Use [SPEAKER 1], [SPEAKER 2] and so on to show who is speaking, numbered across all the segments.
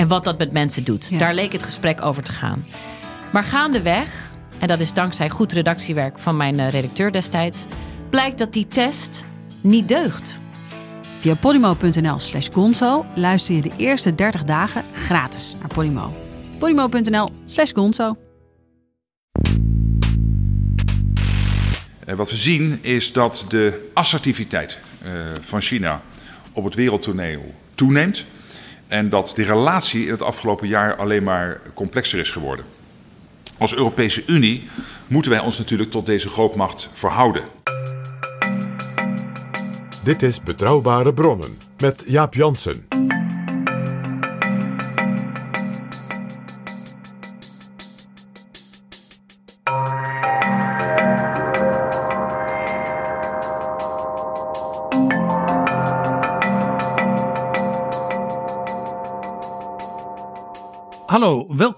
[SPEAKER 1] En wat dat met mensen doet.
[SPEAKER 2] Ja.
[SPEAKER 1] Daar leek het gesprek over te gaan. Maar gaandeweg, en dat is dankzij goed redactiewerk van mijn eh, redacteur destijds, blijkt dat die test niet deugt.
[SPEAKER 2] Via podimo.nl slash gonzo luister je de eerste 30 dagen gratis naar Podimo. podimo.nl slash gonzo.
[SPEAKER 3] Eh, Wat we zien is dat de assertiviteit eh, van China op het wereldtoneel toeneemt. En dat de relatie in het afgelopen jaar alleen maar complexer is geworden. Als Europese Unie moeten wij ons natuurlijk tot deze grootmacht verhouden.
[SPEAKER 4] Dit is Betrouwbare Bronnen met Jaap Jansen.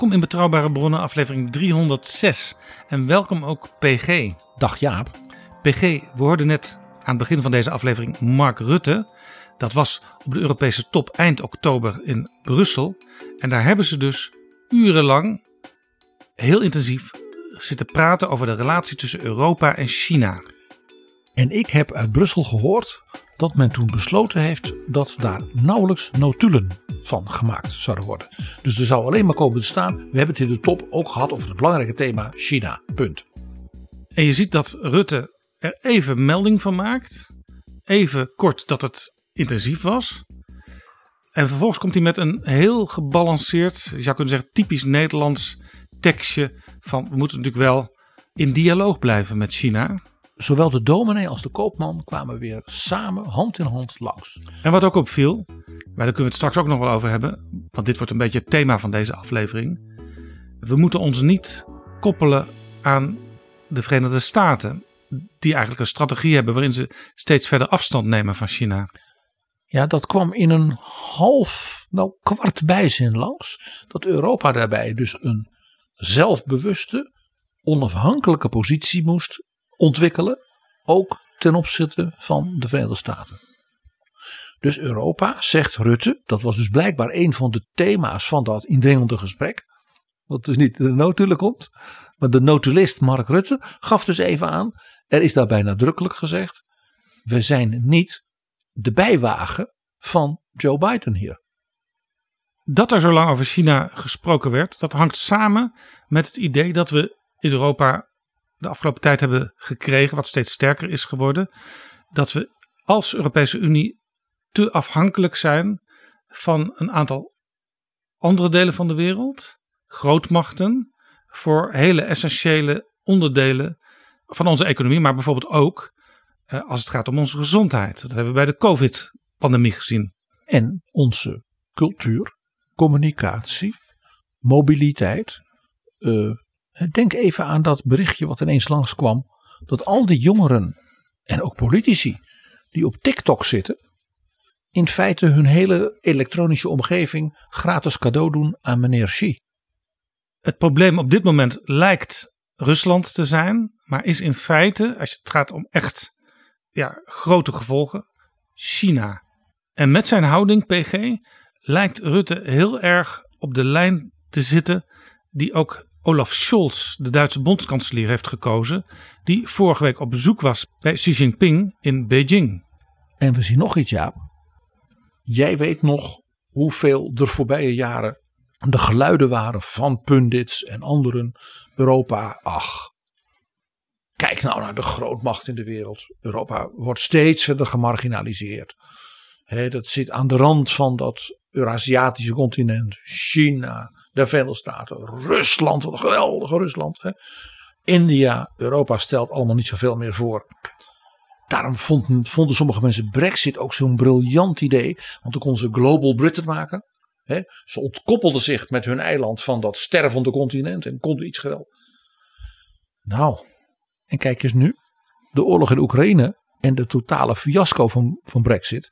[SPEAKER 5] Welkom in Betrouwbare Bronnen, aflevering 306. En welkom ook PG.
[SPEAKER 6] Dag Jaap.
[SPEAKER 5] PG, we hoorden net aan het begin van deze aflevering Mark Rutte. Dat was op de Europese top eind oktober in Brussel. En daar hebben ze dus urenlang heel intensief zitten praten over de relatie tussen Europa en China.
[SPEAKER 6] En ik heb uit Brussel gehoord dat men toen besloten heeft dat daar nauwelijks notulen van gemaakt zouden worden. Dus er zou alleen maar komen te staan. We hebben het in de top ook gehad over het belangrijke thema China. Punt.
[SPEAKER 5] En je ziet dat Rutte er even melding van maakt. Even kort dat het intensief was. En vervolgens komt hij met een heel gebalanceerd, je zou kunnen zeggen typisch Nederlands tekstje. Van we moeten natuurlijk wel in dialoog blijven met China.
[SPEAKER 6] Zowel de dominee als de koopman kwamen weer samen hand in hand langs.
[SPEAKER 5] En wat ook opviel, maar daar kunnen we het straks ook nog wel over hebben. Want dit wordt een beetje het thema van deze aflevering. We moeten ons niet koppelen aan de Verenigde Staten. Die eigenlijk een strategie hebben waarin ze steeds verder afstand nemen van China.
[SPEAKER 6] Ja, dat kwam in een half, nou kwart bijzin langs. Dat Europa daarbij dus een zelfbewuste, onafhankelijke positie moest ontwikkelen. Ook ten opzichte van de Verenigde Staten. Dus Europa, zegt Rutte, dat was dus blijkbaar een van de thema's van dat indringende gesprek. Wat dus niet de notulen komt. Maar de notulist Mark Rutte gaf dus even aan. Er is daarbij nadrukkelijk gezegd. We zijn niet de bijwagen van Joe Biden hier.
[SPEAKER 5] Dat er zo lang over China gesproken werd, dat hangt samen met het idee dat we in Europa de afgelopen tijd hebben gekregen, wat steeds sterker is geworden, dat we als Europese Unie te afhankelijk zijn van een aantal andere delen van de wereld, grootmachten, voor hele essentiële onderdelen van onze economie, maar bijvoorbeeld ook eh, als het gaat om onze gezondheid. Dat hebben we bij de COVID-pandemie gezien.
[SPEAKER 6] En onze cultuur, communicatie, mobiliteit. Eh, denk even aan dat berichtje wat ineens langskwam. Dat al die jongeren en ook politici die op TikTok zitten. In feite hun hele elektronische omgeving gratis cadeau doen aan meneer Xi.
[SPEAKER 5] Het probleem op dit moment lijkt Rusland te zijn, maar is in feite, als het gaat om echt ja, grote gevolgen, China. En met zijn houding, PG, lijkt Rutte heel erg op de lijn te zitten die ook Olaf Scholz, de Duitse bondskanselier, heeft gekozen, die vorige week op bezoek was bij Xi Jinping in Beijing.
[SPEAKER 6] En we zien nog iets, Jaap. Jij weet nog hoeveel er voorbije jaren de geluiden waren van pundits en anderen. Europa, ach. Kijk nou naar de grootmacht in de wereld. Europa wordt steeds verder gemarginaliseerd. Dat zit aan de rand van dat Eurasiatische continent. China, de Verenigde Staten, Rusland, wat een geweldige Rusland. Hè. India, Europa stelt allemaal niet zoveel meer voor. Daarom vonden, vonden sommige mensen Brexit ook zo'n briljant idee. Want dan konden ze Global Britain maken. Hè, ze ontkoppelden zich met hun eiland van dat stervende continent en konden iets geweld. Nou, en kijk eens nu. De oorlog in Oekraïne en de totale fiasco van, van Brexit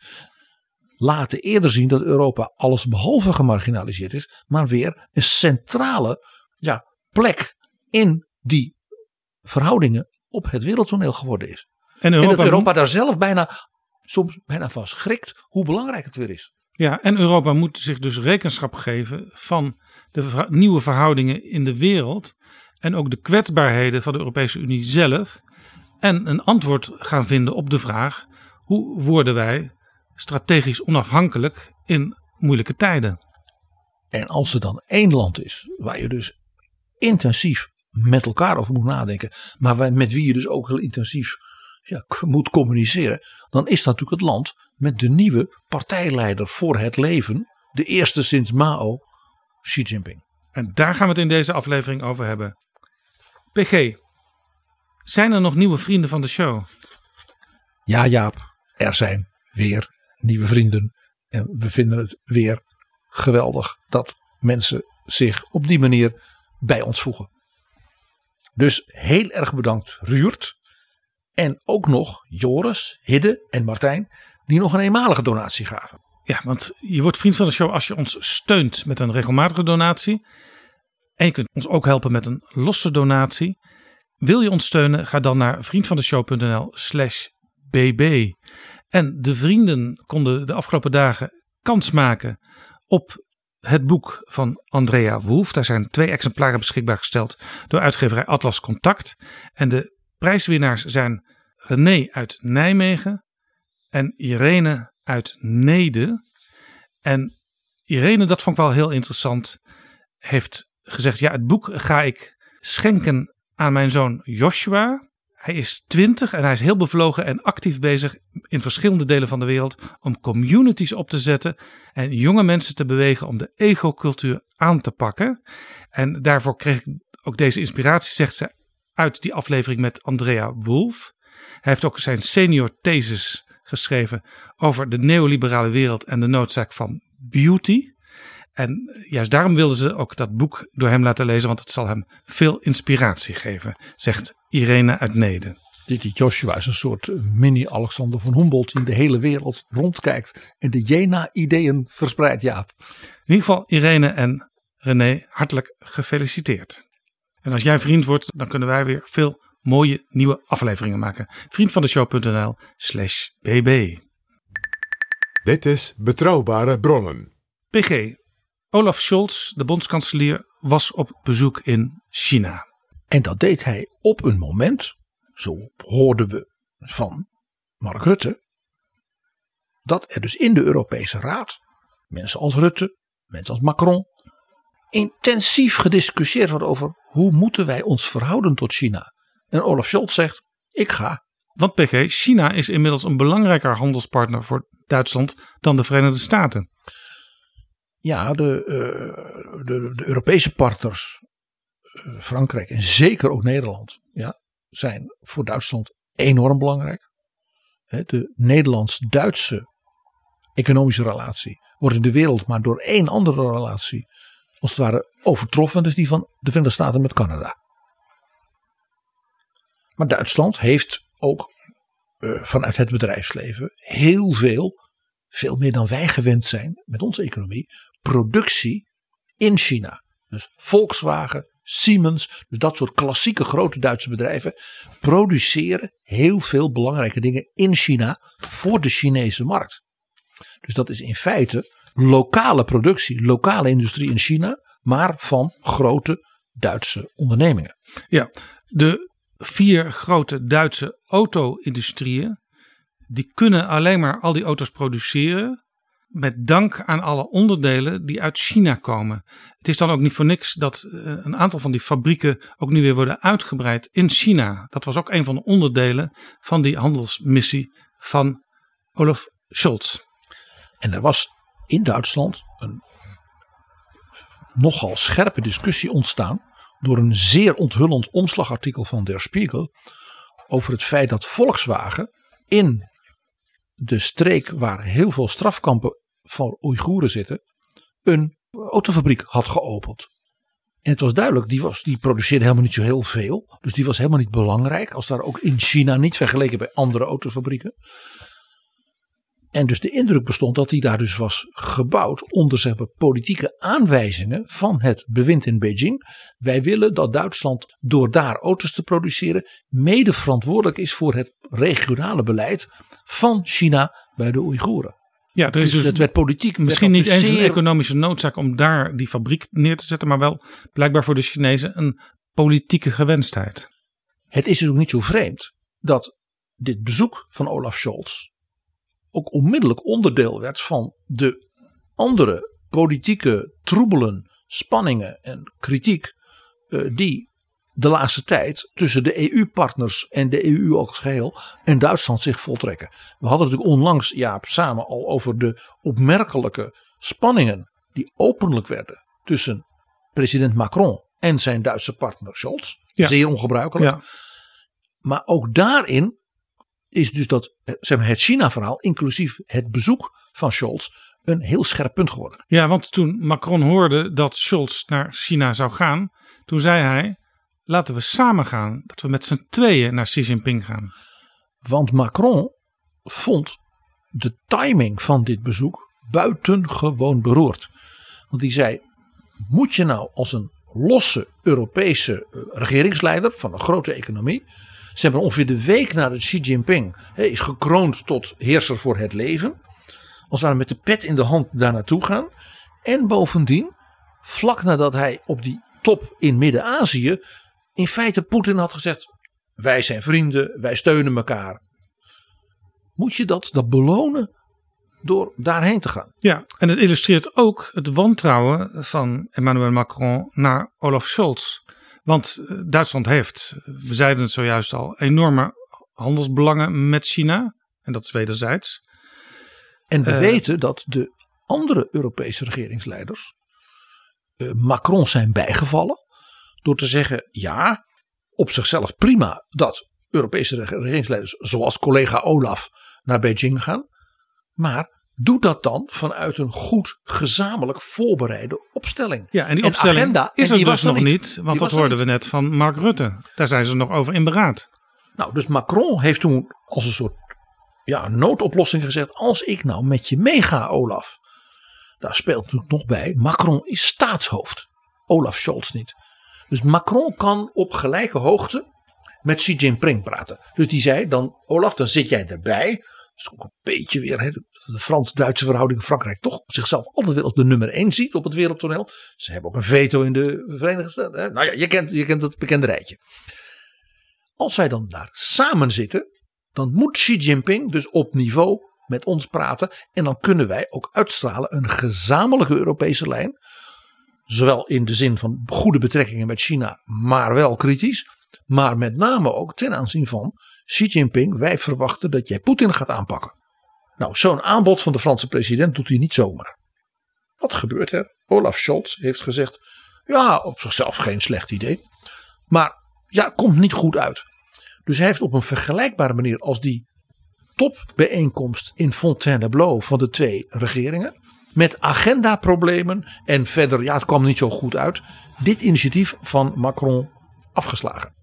[SPEAKER 6] laten eerder zien dat Europa alles behalve gemarginaliseerd is, maar weer een centrale ja, plek in die verhoudingen op het wereldtoneel geworden is.
[SPEAKER 5] En
[SPEAKER 6] En
[SPEAKER 5] Europa,
[SPEAKER 6] dat Europa daar zelf bijna, soms bijna van schrikt hoe belangrijk het weer is.
[SPEAKER 5] ja, en Europa moet zich dus rekenschap geven van de verha- nieuwe verhoudingen in de wereld. En ook de kwetsbaarheden van de Europese Unie zelf. En een antwoord gaan vinden op de vraag: hoe worden wij strategisch onafhankelijk in moeilijke tijden?
[SPEAKER 6] En als er dan één land is waar je dus intensief met elkaar over moet nadenken, maar met wie je dus ook heel intensief ja, moet communiceren, dan is dat natuurlijk het land met de nieuwe partijleider voor het leven, de eerste sinds Mao, Xi Jinping.
[SPEAKER 5] En daar gaan we het in deze aflevering over hebben. PG, zijn er nog nieuwe vrienden van de show?
[SPEAKER 6] Ja, Jaap, er zijn weer nieuwe vrienden. En we vinden het weer geweldig dat mensen zich op die manier bij ons voegen. Dus heel erg bedankt, Ruurt. En ook nog Joris, Hidde en Martijn, die nog een eenmalige donatie gaven.
[SPEAKER 5] Ja, want je wordt vriend van de show als je ons steunt met een regelmatige donatie. En je kunt ons ook helpen met een losse donatie. Wil je ons steunen? Ga dan naar vriendvandeshow.nl slash bb. En de vrienden konden de afgelopen dagen kans maken op het boek van Andrea Wolf. Daar zijn twee exemplaren beschikbaar gesteld door uitgeverij Atlas Contact. En de prijswinnaars zijn René uit Nijmegen en Irene uit Nede. En Irene, dat vond ik wel heel interessant, heeft gezegd: Ja, het boek ga ik schenken aan mijn zoon Joshua. Hij is twintig en hij is heel bevlogen en actief bezig in verschillende delen van de wereld om communities op te zetten en jonge mensen te bewegen om de egocultuur aan te pakken. En daarvoor kreeg ik ook deze inspiratie, zegt ze, uit die aflevering met Andrea Wolf. Hij heeft ook zijn senior thesis geschreven over de neoliberale wereld en de noodzaak van beauty. En juist daarom wilden ze ook dat boek door hem laten lezen, want het zal hem veel inspiratie geven, zegt Irene uit Neden.
[SPEAKER 6] Dit die Joshua is een soort mini-Alexander van Humboldt die in de hele wereld rondkijkt en de Jena-ideeën verspreidt, Jaap.
[SPEAKER 5] In ieder geval Irene en René, hartelijk gefeliciteerd. En als jij vriend wordt, dan kunnen wij weer veel mooie nieuwe afleveringen maken. Vriendvandeshow.nl slash bb.
[SPEAKER 4] Dit is Betrouwbare Bronnen.
[SPEAKER 5] PG, Olaf Scholz, de bondskanselier, was op bezoek in China.
[SPEAKER 6] En dat deed hij op een moment, zo hoorden we van Mark Rutte, dat er dus in de Europese Raad mensen als Rutte, mensen als Macron, intensief gediscussieerd wordt over hoe moeten wij ons verhouden tot China. En Olaf Scholz zegt, ik ga.
[SPEAKER 5] Want PG, China is inmiddels een belangrijker handelspartner voor Duitsland dan de Verenigde Staten.
[SPEAKER 6] Ja, de, eh, de, de Europese partners, eh, Frankrijk en zeker ook Nederland, ja, zijn voor Duitsland enorm belangrijk. De Nederlands-Duitse economische relatie wordt in de wereld maar door één andere relatie als het ware overtroffen. Is die van de Verenigde Staten met Canada. Maar Duitsland heeft ook eh, vanuit het bedrijfsleven heel veel, veel meer dan wij gewend zijn met onze economie, productie in China. Dus Volkswagen, Siemens, dus dat soort klassieke grote Duitse bedrijven produceren heel veel belangrijke dingen in China voor de Chinese markt. Dus dat is in feite lokale productie, lokale industrie in China, maar van grote Duitse ondernemingen.
[SPEAKER 5] Ja, de vier grote Duitse auto-industrieën, die kunnen alleen maar al die auto's produceren met dank aan alle onderdelen die uit China komen. Het is dan ook niet voor niks dat eh, een aantal van die fabrieken ook nu weer worden uitgebreid in China. Dat was ook een van de onderdelen van die handelsmissie van Olaf Scholz.
[SPEAKER 6] En er was in Duitsland een nogal scherpe discussie ontstaan door een zeer onthullend omslagartikel van Der Spiegel over het feit dat Volkswagen in de streek waar heel veel strafkampen van Oeigoeren zitten, een autofabriek had geopend. En het was duidelijk, die, was, die produceerde helemaal niet zo heel veel. Dus die was helemaal niet belangrijk. Als daar ook in China niet vergeleken bij andere autofabrieken. En dus de indruk bestond dat die daar dus was gebouwd onder zeg maar, politieke aanwijzingen van het bewind in Beijing. Wij willen dat Duitsland door daar auto's te produceren mede verantwoordelijk is voor het regionale beleid van China bij de Oeigoeren.
[SPEAKER 5] Ja, er is
[SPEAKER 6] Dus
[SPEAKER 5] dus
[SPEAKER 6] het werd politiek.
[SPEAKER 5] misschien
[SPEAKER 6] werd
[SPEAKER 5] niet eens een economische noodzaak om daar die fabriek neer te zetten, maar wel blijkbaar voor de Chinezen een politieke gewenstheid.
[SPEAKER 6] Het is dus ook niet zo vreemd dat dit bezoek van Olaf Scholz ook onmiddellijk onderdeel werd van de andere politieke troebelen, spanningen en kritiek eh, die de laatste tijd tussen de EU-partners en de EU als geheel en Duitsland zich voltrekken. We hadden natuurlijk onlangs, Jaap, samen al over de opmerkelijke spanningen die openlijk werden tussen president Macron en zijn Duitse partner Scholz.
[SPEAKER 5] Ja.
[SPEAKER 6] Zeer ongebruikelijk.
[SPEAKER 5] Ja.
[SPEAKER 6] Maar ook daarin is dus dat eh, zeg maar, het China-verhaal, inclusief het bezoek van Scholz, een heel scherp punt geworden.
[SPEAKER 5] Ja, want toen Macron hoorde dat Scholz naar China zou gaan, toen zei hij: laten we samen gaan, dat we met z'n tweeën naar Xi Jinping gaan.
[SPEAKER 6] Want Macron vond de timing van dit bezoek buitengewoon beroerd. Want die zei: Moet je nou als een losse Europese eh, regeringsleider van een grote economie. Ze hebben ongeveer de week nadat Xi Jinping hè, is gekroond tot heerser voor het leven. Als we met de pet in de hand daar naartoe gaan. En bovendien, vlak nadat hij op die top in Midden-Azië. In feite Poetin had gezegd: Wij zijn vrienden, wij steunen elkaar. Moet je dat, dat belonen door daarheen te gaan?
[SPEAKER 5] Ja, en het illustreert ook het wantrouwen van Emmanuel Macron naar Olaf Scholz. Want eh, Duitsland heeft, we zeiden het zojuist al, enorme handelsbelangen met China. En dat is wederzijds.
[SPEAKER 6] En we
[SPEAKER 5] Eh.
[SPEAKER 6] weten dat de andere Europese regeringsleiders eh, Macron zijn bijgevallen door te zeggen: ja, op zichzelf prima dat Europese reg- regeringsleiders zoals collega Olaf naar Beijing gaan, maar doe dat dan vanuit een goed gezamenlijk voorbereide opstelling.
[SPEAKER 5] Ja, en die
[SPEAKER 6] En
[SPEAKER 5] opstelling
[SPEAKER 6] agenda,
[SPEAKER 5] is er
[SPEAKER 6] die
[SPEAKER 5] dus
[SPEAKER 6] was
[SPEAKER 5] nog
[SPEAKER 6] niet.
[SPEAKER 5] niet, want dat hoorden we net van Mark Rutte. Daar zijn ze nog over in beraad.
[SPEAKER 6] Nou, dus Macron heeft toen als een soort ja, noodoplossing gezegd: als ik nou met je meega, Olaf. Daar speelt natuurlijk nog bij: Macron is staatshoofd. Olaf Scholz niet. Dus Macron kan op gelijke hoogte met Xi Jinping praten. Dus die zei dan: Olaf, dan zit jij erbij. Dat is ook een beetje weer hè, de Frans-Duitse verhouding. Frankrijk toch zichzelf altijd weer als de nummer één ziet op het wereldtoneel. Ze hebben ook een veto in de Verenigde Staten. hè. Nou ja, je kent, je kent het bekende rijtje. Als wij dan daar samen zitten, dan moet Xi Jinping dus op niveau met ons praten. En dan kunnen wij ook uitstralen een gezamenlijke Europese lijn. Zowel in de zin van goede betrekkingen met China, maar wel kritisch. Maar met name ook ten aanzien van Xi Jinping. Wij verwachten dat jij Poetin gaat aanpakken. Nou, zo'n aanbod van de Franse president doet hij niet zomaar. Wat gebeurt er? Olaf Scholz heeft gezegd: ja, op zichzelf geen slecht idee. Maar ja, komt niet goed uit. Dus hij heeft op een vergelijkbare manier als die topbijeenkomst in Fontainebleau van de twee regeringen. Met agendaproblemen en verder, ja, het kwam niet zo goed uit. Dit initiatief van Macron afgeslagen.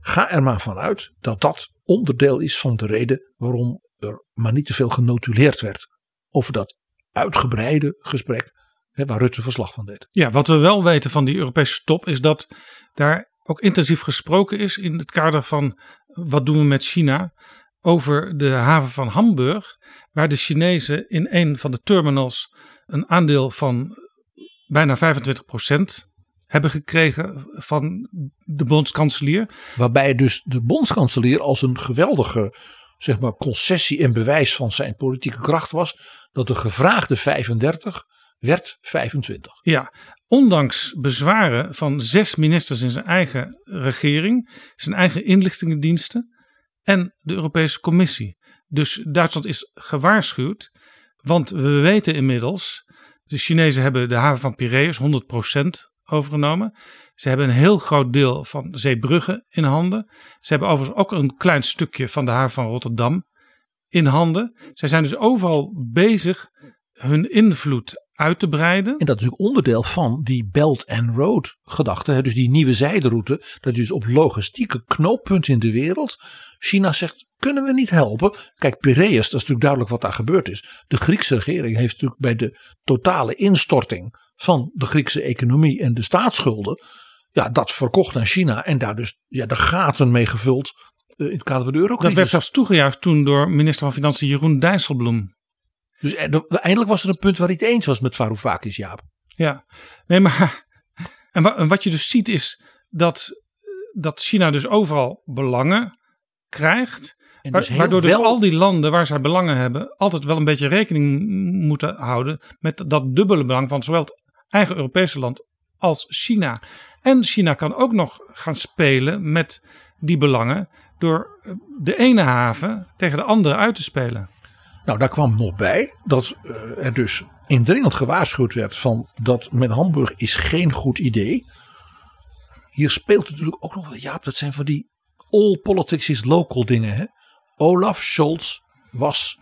[SPEAKER 6] Ga er maar vanuit dat dat onderdeel is van de reden waarom er maar niet te veel genotuleerd werd over dat uitgebreide gesprek hè, waar Rutte verslag van deed.
[SPEAKER 5] Ja, wat we wel weten van die Europese top is dat daar ook intensief gesproken is in het kader van wat doen we met China over de haven van Hamburg, waar de Chinezen in een van de terminals een aandeel van bijna 25% hebben gekregen van de bondskanselier.
[SPEAKER 6] Waarbij dus de bondskanselier als een geweldige zeg maar, concessie en bewijs van zijn politieke kracht was. Dat de gevraagde 35 werd 25.
[SPEAKER 5] Ja, ondanks bezwaren van zes ministers in zijn eigen regering, zijn eigen inlichtingendiensten en de Europese Commissie. Dus Duitsland is gewaarschuwd, want we weten inmiddels, de Chinezen hebben de haven van Piraeus 100% overgenomen. Ze hebben een heel groot deel van Zeebrugge in handen. Ze hebben overigens ook een klein stukje van de haven van Rotterdam in handen. Zij zijn dus overal bezig hun invloed uit te breiden.
[SPEAKER 6] En dat is natuurlijk onderdeel van die Belt and Road gedachte. hè, Dus die nieuwe zijderoute. Dat je dus op logistieke knooppunten in de wereld. China zegt, kunnen we niet helpen? Kijk, Piraeus, dat is natuurlijk duidelijk wat daar gebeurd is. De Griekse regering heeft natuurlijk bij de totale instorting van de Griekse economie en de staatsschulden. Ja, dat verkocht aan China en daar dus ja, de gaten mee gevuld eh, in het kader van de
[SPEAKER 5] Dat werd
[SPEAKER 6] eurocrisis.
[SPEAKER 5] zelfs toegejuicht toen door minister van Financiën Jeroen Dijsselbloem.
[SPEAKER 6] Dus eh, de- eindelijk was er een punt waar hij het eens was met Varoufakis, Jaap.
[SPEAKER 5] Ja, nee, maar. En, wa- en wat je dus ziet is dat, dat China dus overal belangen krijgt.
[SPEAKER 6] En dus
[SPEAKER 5] waardoor dus
[SPEAKER 6] wel-
[SPEAKER 5] al die landen waar zij belangen hebben, altijd wel een beetje rekening moeten houden met dat dubbele belang van zowel het eigen Europese land als China. En China kan ook nog gaan spelen met die belangen door eh, de ene haven tegen de andere uit te spelen.
[SPEAKER 6] Nou, daar kwam nog bij dat eh, er dus indringend gewaarschuwd werd van dat met Hamburg is geen goed idee. Hier speelt natuurlijk ook nog wel, Jaap, dat zijn van die all politics is local dingen. Hè? Olaf Scholz was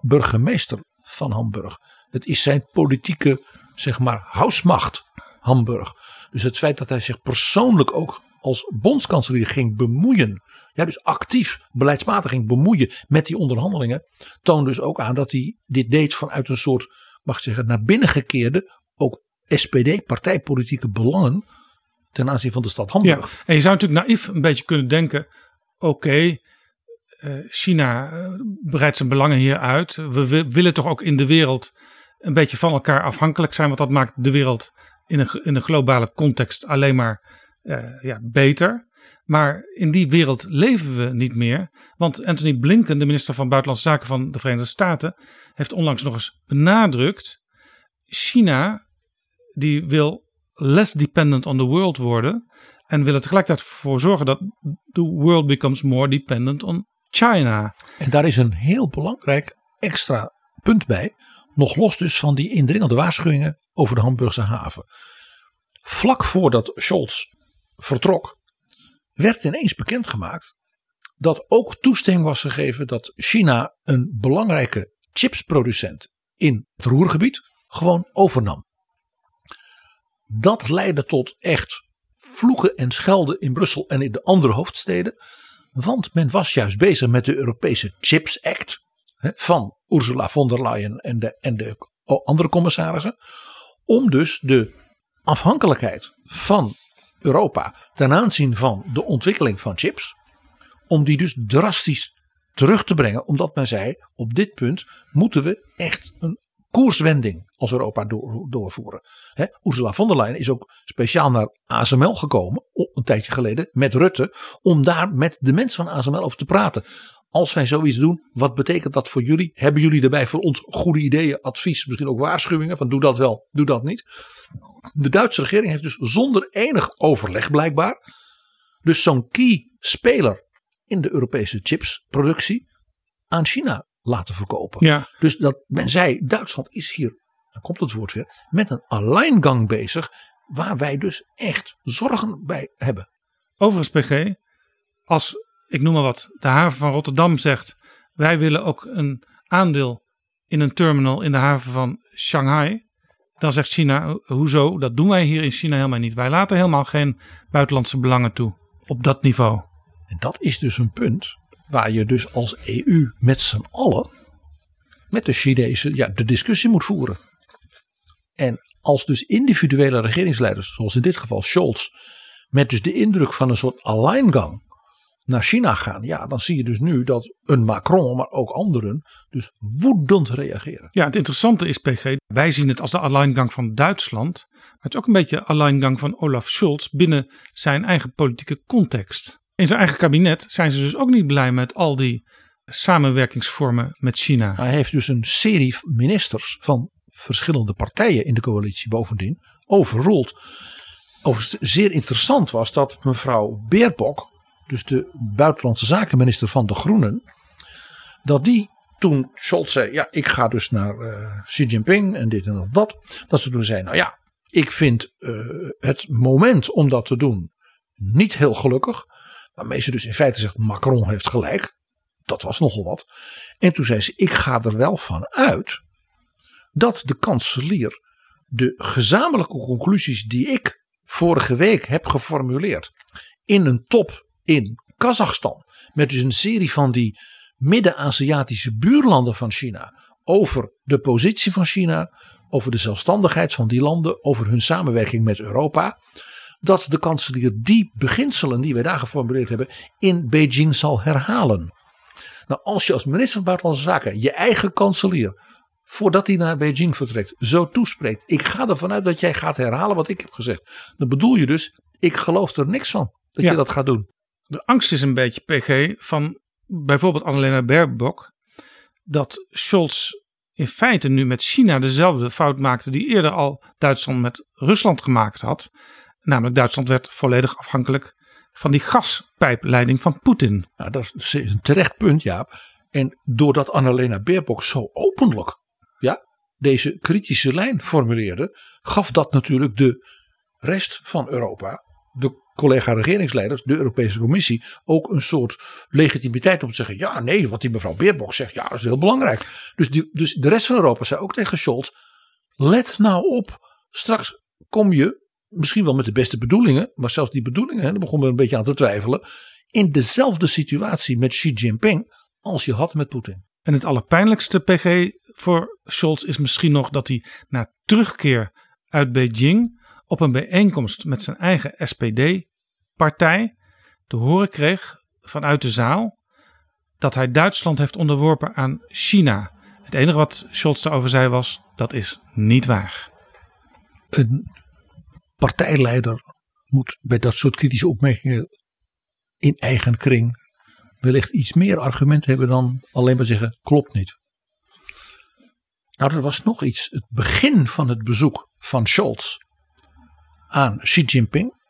[SPEAKER 6] burgemeester van Hamburg. Het is zijn politieke, zeg maar, huismacht Hamburg. Dus het feit dat hij zich persoonlijk ook als bondskanselier ging bemoeien. Ja, dus actief, beleidsmatig ging bemoeien met die onderhandelingen. Toont dus ook aan dat hij dit deed vanuit een soort, mag ik zeggen, naar binnen gekeerde, ook SPD, partijpolitieke belangen ten aanzien van de stad
[SPEAKER 5] Ja,
[SPEAKER 6] Hamburg.
[SPEAKER 5] en je zou natuurlijk naïef een beetje kunnen denken: oké, eh, China eh, breidt zijn belangen hier uit. We, wi- willen toch ook in de wereld een beetje van elkaar afhankelijk zijn, want dat maakt de wereld in een, in een globale context alleen maar eh, ja, beter. Maar in die wereld leven we niet meer. Want Anthony Blinken, de minister van Buitenlandse Zaken van de Verenigde Staten, heeft onlangs nog eens benadrukt: China die wil less dependent on the world worden. En wil er tegelijkertijd voor zorgen dat the world becomes more dependent on China.
[SPEAKER 6] En daar is een heel belangrijk extra punt bij. Nog los dus van die indringende waarschuwingen over de Hamburgse haven. Vlak voordat Scholz vertrok, werd ineens bekendgemaakt dat ook toestemming was gegeven dat China een belangrijke chipsproducent in het Roergebied gewoon overnam. Dat leidde tot echt vloeken en schelden in Brussel en in de andere hoofdsteden. Want men was juist bezig met de Europese Chips Act van Ursula von der Leyen en de, en de andere commissarissen. Om dus de afhankelijkheid van Europa ten aanzien van de ontwikkeling van chips. Om die dus drastisch terug te brengen. Omdat men zei op dit punt moeten we echt een koerswending als Europa door, doorvoeren. Hè, Ursula von der Leyen is ook speciaal naar ASML gekomen, een tijdje geleden, met Rutte, om daar met de mensen van ASML over te praten. Als wij zoiets doen, wat betekent dat voor jullie? Hebben jullie daarbij voor ons goede ideeën, advies, misschien ook waarschuwingen van doe dat wel, doe dat niet? De Duitse regering heeft dus zonder enig overleg blijkbaar, dus zo'n key speler in de Europese chipsproductie aan China laten verkopen.
[SPEAKER 5] Ja,
[SPEAKER 6] Dus dat men zei, Duitsland is hier, dan komt het woord weer, met een alleingang bezig. Waar wij dus echt zorgen bij hebben.
[SPEAKER 5] overigens PG, als ik noem maar wat, de haven van Rotterdam zegt, wij willen ook een aandeel in een terminal in de haven van Shanghai. Dan zegt China, "Ho- hoezo? Dat doen wij hier in China helemaal niet. Wij laten helemaal geen buitenlandse belangen toe op dat niveau.
[SPEAKER 6] En dat is dus een punt waar je dus als EU met z'n allen, met de Chinezen, ja, de discussie moet voeren. En als dus individuele regeringsleiders, zoals in dit geval Scholz, met dus de indruk van een soort alleingang naar China gaan, ja, dan zie je dus nu dat een Macron, maar ook anderen, dus woedend reageren.
[SPEAKER 5] Ja, het interessante is, PG, wij zien het als de alleingang van Duitsland. Maar het is ook een beetje de alleingang van Olaf Scholz binnen zijn eigen politieke context. In zijn eigen kabinet zijn ze dus ook niet blij met al die samenwerkingsvormen met China.
[SPEAKER 6] Hij heeft dus een serie ministers van verschillende partijen in de coalitie bovendien overroeld. Overigens zeer interessant was dat mevrouw Beerbok, dus de buitenlandse zakenminister van de Groenen, dat die toen Scholz zei, ja ik ga dus naar eh, Xi Jinping en dit en dat, dat ze toen zei, nou ja, ik vind eh, het moment om dat te doen niet heel gelukkig. Waarmee ze dus in feite zegt, Macron heeft gelijk. Dat was nogal wat. En toen zei ze, ik ga er wel van uit dat de kanselier de gezamenlijke conclusies die ik vorige week heb geformuleerd in een top in Kazachstan. Met dus een serie van die Midden-Aziatische buurlanden van China. Over de positie van China, over de zelfstandigheid van die landen, over hun samenwerking met Europa. Dat de kanselier die beginselen die wij daar geformuleerd hebben in Beijing zal herhalen. Nou, als je als minister van Buitenlandse Zaken je eigen kanselier, voordat hij naar Beijing vertrekt, zo toespreekt. Ik ga ervan uit dat jij gaat herhalen wat ik heb gezegd. Dan bedoel je dus, ik geloof er niks van dat
[SPEAKER 5] Ja.
[SPEAKER 6] je dat gaat doen.
[SPEAKER 5] De angst is een beetje, PG, van bijvoorbeeld Annalena Baerbock, dat Scholz in feite nu met China dezelfde fout maakte die eerder al Duitsland met Rusland gemaakt had. Namelijk Duitsland werd volledig afhankelijk van die gaspijpleiding van Poetin.
[SPEAKER 6] Nou, dat is een terecht punt, Jaap. En doordat Annalena Baerbock zo openlijk ja, deze kritische lijn formuleerde, gaf dat natuurlijk de rest van Europa, de collega-regeringsleiders, de Europese Commissie, ook een soort legitimiteit om te zeggen: ja, nee, wat die mevrouw Baerbock zegt, ja, dat is heel belangrijk. Dus, dus de rest van Europa zei ook tegen Scholz: let nou op, straks kom je misschien wel met de beste bedoelingen, maar zelfs die bedoelingen, daar begon men een beetje aan te twijfelen, in dezelfde situatie met Xi Jinping als je had met Poetin.
[SPEAKER 5] En het allerpijnlijkste, PG, voor Scholz is misschien nog dat hij na terugkeer uit Beijing op een bijeenkomst met zijn eigen SPD-partij te horen kreeg vanuit de zaal dat hij Duitsland heeft onderworpen aan China. Het enige wat Scholz daarover zei was: dat is niet waar.
[SPEAKER 6] Een partijleider moet bij dat soort kritische opmerkingen in eigen kring wellicht iets meer argument hebben dan alleen maar zeggen klopt niet. Nou, er was nog iets. Het begin van het bezoek van Scholz aan Xi Jinping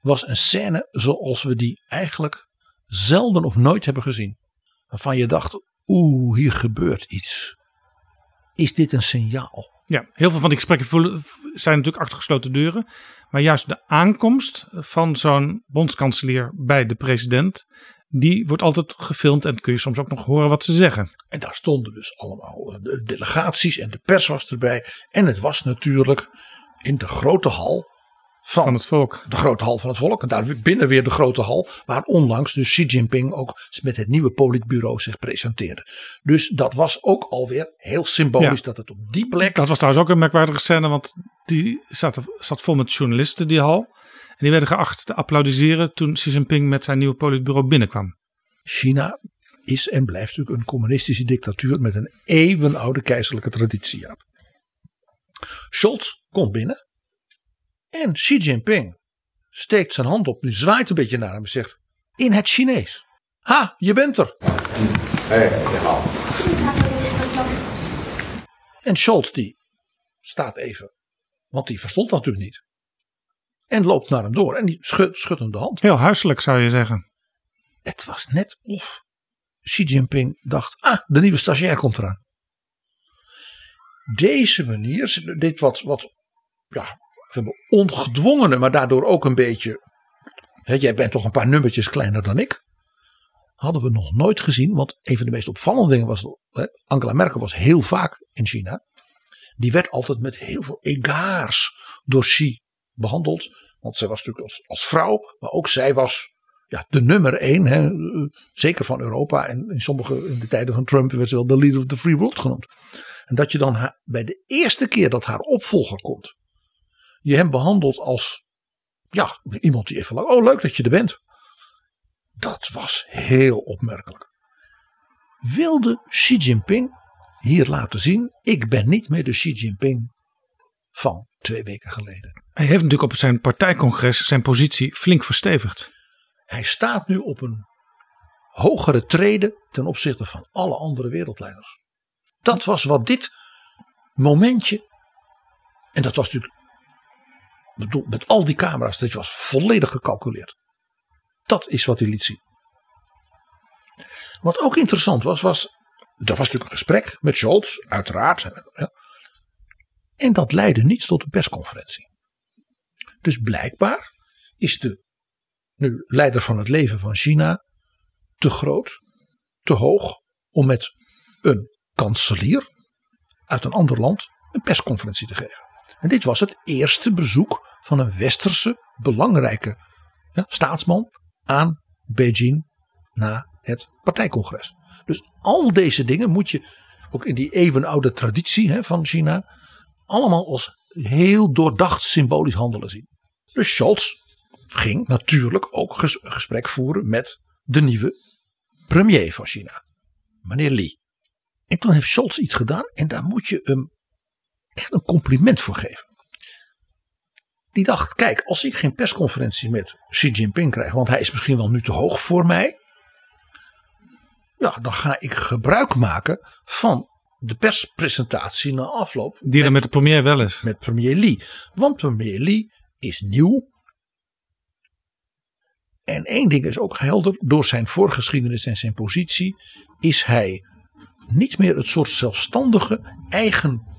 [SPEAKER 6] was een scène zoals we die eigenlijk zelden of nooit hebben gezien. Waarvan je dacht, oeh, hier gebeurt iets. Is dit een signaal?
[SPEAKER 5] Ja, heel veel van die gesprekken zijn natuurlijk achter gesloten deuren. Maar juist de aankomst van zo'n bondskanselier bij de president, die wordt altijd gefilmd en kun je soms ook nog horen wat ze zeggen.
[SPEAKER 6] En daar stonden dus allemaal de delegaties en de pers was erbij. En het was natuurlijk in de grote hal van,
[SPEAKER 5] Van het volk.
[SPEAKER 6] de grote hal van het volk. En daar binnen weer de grote hal waar onlangs dus Xi Jinping ook met het nieuwe politbureau zich presenteerde. Dus dat was ook alweer heel symbolisch
[SPEAKER 5] Ja.
[SPEAKER 6] dat het op die plek
[SPEAKER 5] Dat was trouwens ook een merkwaardige scène, want die zat, zat vol met journalisten, die hal. En die werden geacht te applaudisseren toen Xi Jinping met zijn nieuwe politbureau binnenkwam.
[SPEAKER 6] China is en blijft natuurlijk een communistische dictatuur met een eeuwenoude keizerlijke traditie. Scholz komt binnen en Xi Jinping steekt zijn hand op, die zwaait een beetje naar hem en zegt in het Chinees. Ha, je bent er. En Scholz die staat even, want die verstond dat natuurlijk niet. En loopt naar hem door en die schudt, schudt hem de hand.
[SPEAKER 5] Heel huiselijk zou je zeggen.
[SPEAKER 6] Het was net of Xi Jinping dacht: ah, de nieuwe stagiair komt eraan. Deze manier, dit wat, wat ja, ongedwongene, maar daardoor ook een beetje. Hè, jij bent toch een paar nummertjes kleiner dan ik. Hadden we nog nooit gezien, want een van de meest opvallende dingen was. Hè, Angela Merkel was heel vaak in China. Die werd altijd met heel veel egaars door Xi behandeld. Want zij was natuurlijk als, als vrouw, maar ook zij was ja, de nummer één, hè, zeker van Europa. En in sommige in de tijden van Trump werd ze wel de leader of the free world genoemd. En dat je dan bij de eerste keer dat haar opvolger komt, je hem behandelt als ja, iemand die even lang, oh leuk dat je er bent. Dat was heel opmerkelijk. Wilde Xi Jinping hier laten zien, ik ben niet meer de Xi Jinping van twee weken geleden.
[SPEAKER 5] Hij heeft natuurlijk op zijn partijcongres zijn positie flink verstevigd.
[SPEAKER 6] Hij staat nu op een hogere trede ten opzichte van alle andere wereldleiders. Dat was wat dit momentje, en dat was natuurlijk bedoel, met al die camera's, dit was volledig gecalculeerd. Dat is wat hij liet zien. Wat ook interessant was, was, er was natuurlijk een gesprek met Scholz, uiteraard. ja. En dat leidde niet tot een persconferentie. Dus blijkbaar is de nu leider van het leven van China te groot, te hoog om met een kanselier uit een ander land een persconferentie te geven. En dit was het eerste bezoek van een westerse belangrijke ja, staatsman aan Beijing na het partijcongres. Dus al deze dingen moet je ook in die eeuwenoude traditie hè, van China allemaal als heel doordacht symbolisch handelen zien. Dus Scholz ging natuurlijk ook gesprek voeren met de nieuwe premier van China, meneer Li. En toen heeft Scholz iets gedaan en daar moet je hem echt een compliment voor geven. Die dacht, kijk, als ik geen persconferentie met Xi Jinping krijg, want hij is misschien wel nu te hoog voor mij. Ja, dan ga ik gebruik maken van de perspresentatie na afloop
[SPEAKER 5] Die er met de premier wel is.
[SPEAKER 6] met premier Li. Want premier Li is nieuw. En één ding is ook helder. Door zijn voorgeschiedenis en zijn positie is hij niet meer het soort zelfstandige eigen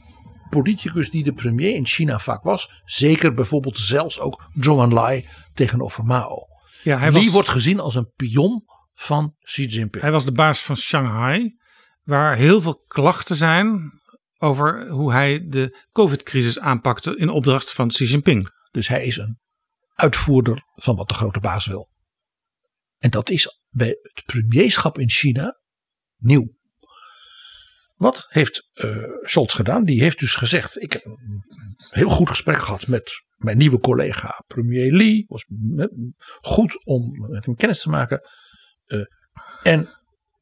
[SPEAKER 6] politicus die de premier in China vaak was. Zeker bijvoorbeeld zelfs ook Zhou Enlai tegenover Mao.
[SPEAKER 5] Ja, hij
[SPEAKER 6] Li
[SPEAKER 5] was,
[SPEAKER 6] wordt gezien als een pion van Xi Jinping.
[SPEAKER 5] hij was de baas van Shanghai, waar heel veel klachten zijn over hoe hij de COVID-crisis aanpakte in opdracht van Xi Jinping.
[SPEAKER 6] Dus hij is een uitvoerder van wat de grote baas wil. En dat is bij het premierschap in China nieuw. Wat heeft eh Scholz gedaan? Die heeft dus gezegd: Ik heb een heel goed gesprek gehad met mijn nieuwe collega premier Li. Was eh, goed om met hem kennis te maken. Eh, en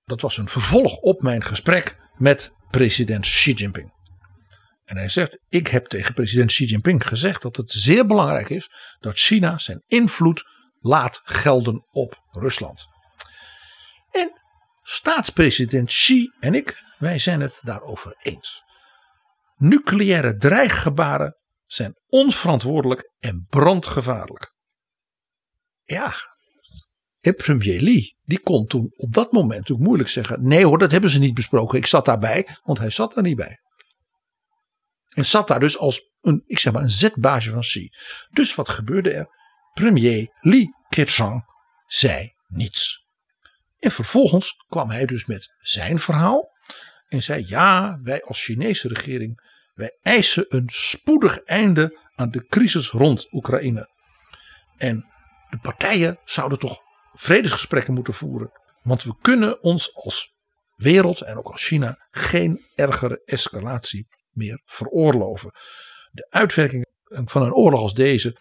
[SPEAKER 6] dat was een vervolg op mijn gesprek met president Xi Jinping. En hij zegt: Ik heb tegen president Xi Jinping gezegd dat het zeer belangrijk is dat China zijn invloed laat gelden op Rusland. En staatspresident Xi en ik, wij zijn het daarover eens. Nucleaire dreiggebaren zijn onverantwoordelijk en brandgevaarlijk. Ja, premier Li, die kon toen op dat moment ook moeilijk zeggen: nee hoor, dat hebben ze niet besproken. Ik zat daarbij, want hij zat daar niet bij. En zat daar dus als een, ik zeg maar, een zetbaasje van Xi. Dus wat gebeurde er? Premier Li Keqiang zei niets. En vervolgens kwam hij dus met zijn verhaal. En zei: Ja, wij als Chinese regering. Wij eisen een spoedig einde aan de crisis rond Oekraïne. En de partijen zouden toch vredesgesprekken moeten voeren. Want we kunnen ons als wereld en ook als China geen ergere escalatie meer veroorloven. De uitwerkingen van een oorlog als deze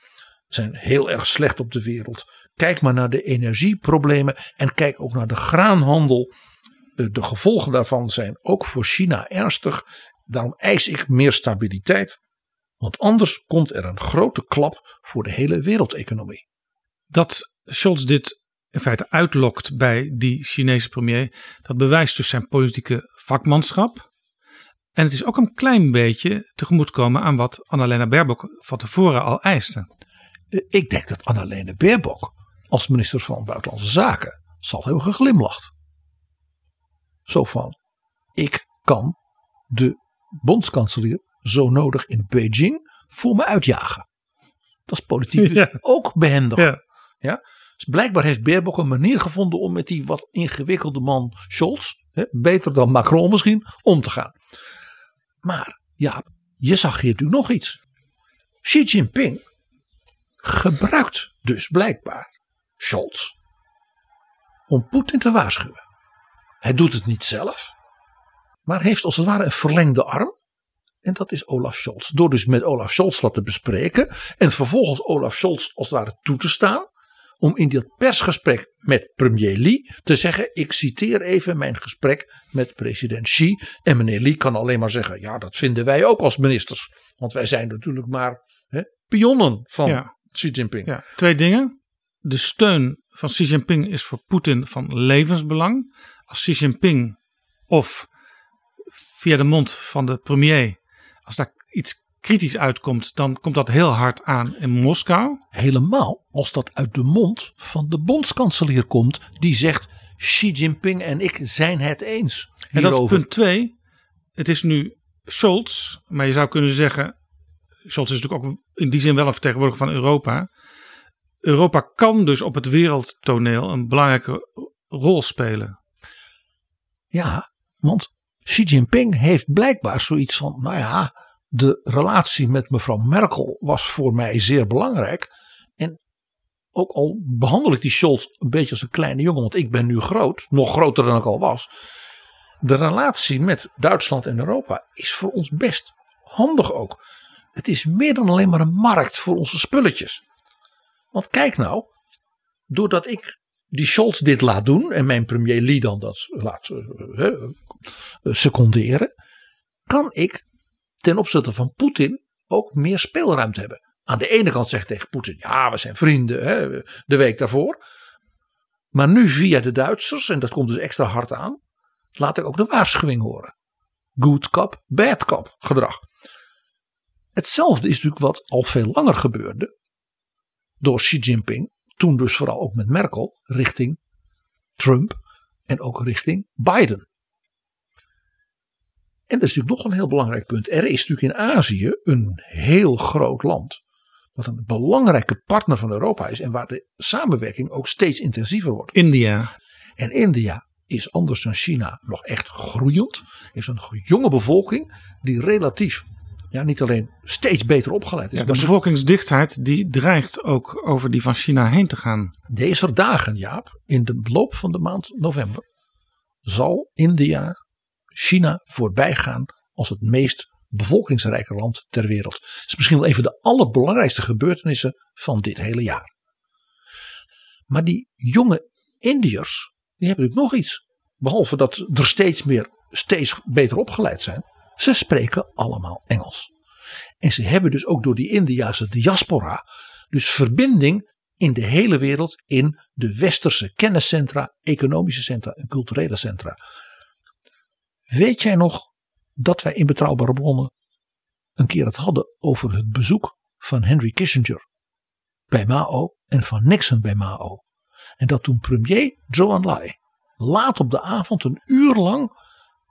[SPEAKER 6] zijn heel erg slecht op de wereld. Kijk maar naar de energieproblemen en kijk ook naar de graanhandel. De, de gevolgen daarvan zijn ook voor China ernstig. Daarom eis ik meer stabiliteit. Want anders komt er een grote klap voor de hele wereldeconomie.
[SPEAKER 5] Dat Scholz dit in feite uitlokt bij die Chinese premier, dat bewijst dus zijn politieke vakmanschap. En het is ook een klein beetje tegemoetkomen aan wat Annalena Baerbock van tevoren al eiste.
[SPEAKER 6] Eh, Ik denk dat Annalena Baerbock als minister van Buitenlandse Zaken zal hebben geglimlacht. Zo van, ik kan de bondskanselier zo nodig in Beijing voor me uitjagen. Dat is politiek dus
[SPEAKER 5] Ja.
[SPEAKER 6] ook behendig.
[SPEAKER 5] Ja.
[SPEAKER 6] Ja? Dus blijkbaar heeft Baerbock een manier gevonden om met die wat ingewikkelde man Scholz, hè, beter dan Macron misschien, om te gaan. Maar ja, je zag hier natuurlijk nog iets. Xi Jinping gebruikt dus blijkbaar Scholz om Poetin te waarschuwen. Hij doet het niet zelf, maar heeft als het ware een verlengde arm. En dat is Olaf Scholz. Door dus met Olaf Scholz dat te bespreken en vervolgens Olaf Scholz als het ware toe te staan. Om in dat persgesprek met premier Li te zeggen: Ik citeer even mijn gesprek met president Xi. En meneer Li kan alleen maar zeggen: Ja, dat vinden wij ook als ministers. Want wij zijn natuurlijk maar hè, pionnen van
[SPEAKER 5] Ja.
[SPEAKER 6] Xi Jinping.
[SPEAKER 5] Ja, twee dingen. De steun van Xi Jinping is voor Poetin van levensbelang. Als Xi Jinping of via de mond van de premier, als daar iets kritisch uitkomt, dan komt dat heel hard aan in Moskou.
[SPEAKER 6] Helemaal als dat uit de mond van de bondskanselier komt, die zegt: Xi Jinping en ik zijn het eens.
[SPEAKER 5] En dat is punt twee. Het is nu Scholz, maar je zou kunnen zeggen, Scholz is natuurlijk ook in die zin wel een vertegenwoordiger van Europa. Europa kan dus op het wereldtoneel een belangrijke rol spelen.
[SPEAKER 6] Ja, want Xi Jinping heeft blijkbaar zoiets van: nou ja, de relatie met mevrouw Merkel was voor mij zeer belangrijk. En ook al behandel ik die Scholz een beetje als een kleine jongen, want ik ben nu groot, nog groter dan ik al was. De relatie met Duitsland en Europa is voor ons best handig ook. Het is meer dan alleen maar een markt voor onze spulletjes. Want kijk nou, doordat ik die Scholz dit laat doen en mijn premier Lee dan dat laat uh, seconderen, kan ik ten opzichte van Poetin ook meer speelruimte hebben. Aan de ene kant zegt tegen Poetin, ja we zijn vrienden hè, de week daarvoor. Maar nu via de Duitsers, en dat komt dus extra hard aan, laat ik ook de waarschuwing horen. Good cop, bad cop gedrag. Hetzelfde is natuurlijk wat al veel langer gebeurde door Xi Jinping, toen dus vooral ook met Merkel, richting Trump en ook richting Biden. En dat is natuurlijk nog een heel belangrijk punt. Er is natuurlijk in Azië een heel groot land. Wat een belangrijke partner van Europa is. En waar de samenwerking ook steeds intensiever wordt.
[SPEAKER 5] India.
[SPEAKER 6] En India is anders dan China nog echt groeiend. Heeft een jonge bevolking die relatief ja, niet alleen steeds beter opgeleid is.
[SPEAKER 5] Ja, de bevolkingsdichtheid die dreigt ook over die van China heen te gaan.
[SPEAKER 6] Deze dagen, Jaap, in de loop van de maand november, zal India China voorbij gaan als het meest bevolkingsrijke land ter wereld. Het is misschien wel een van de allerbelangrijkste gebeurtenissen van dit hele jaar. Maar die jonge Indiërs, die hebben natuurlijk nog iets. Behalve dat er steeds meer, steeds beter opgeleid zijn. Ze spreken allemaal Engels. En ze hebben dus ook door die Indiase diaspora, dus verbinding in de hele wereld in de westerse kenniscentra, economische centra en culturele centra. Weet jij nog dat wij in betrouwbare bronnen een keer het hadden over het bezoek van Henry Kissinger bij Mao en van Nixon bij Mao? En dat toen premier Zhou Enlai laat op de avond een uur lang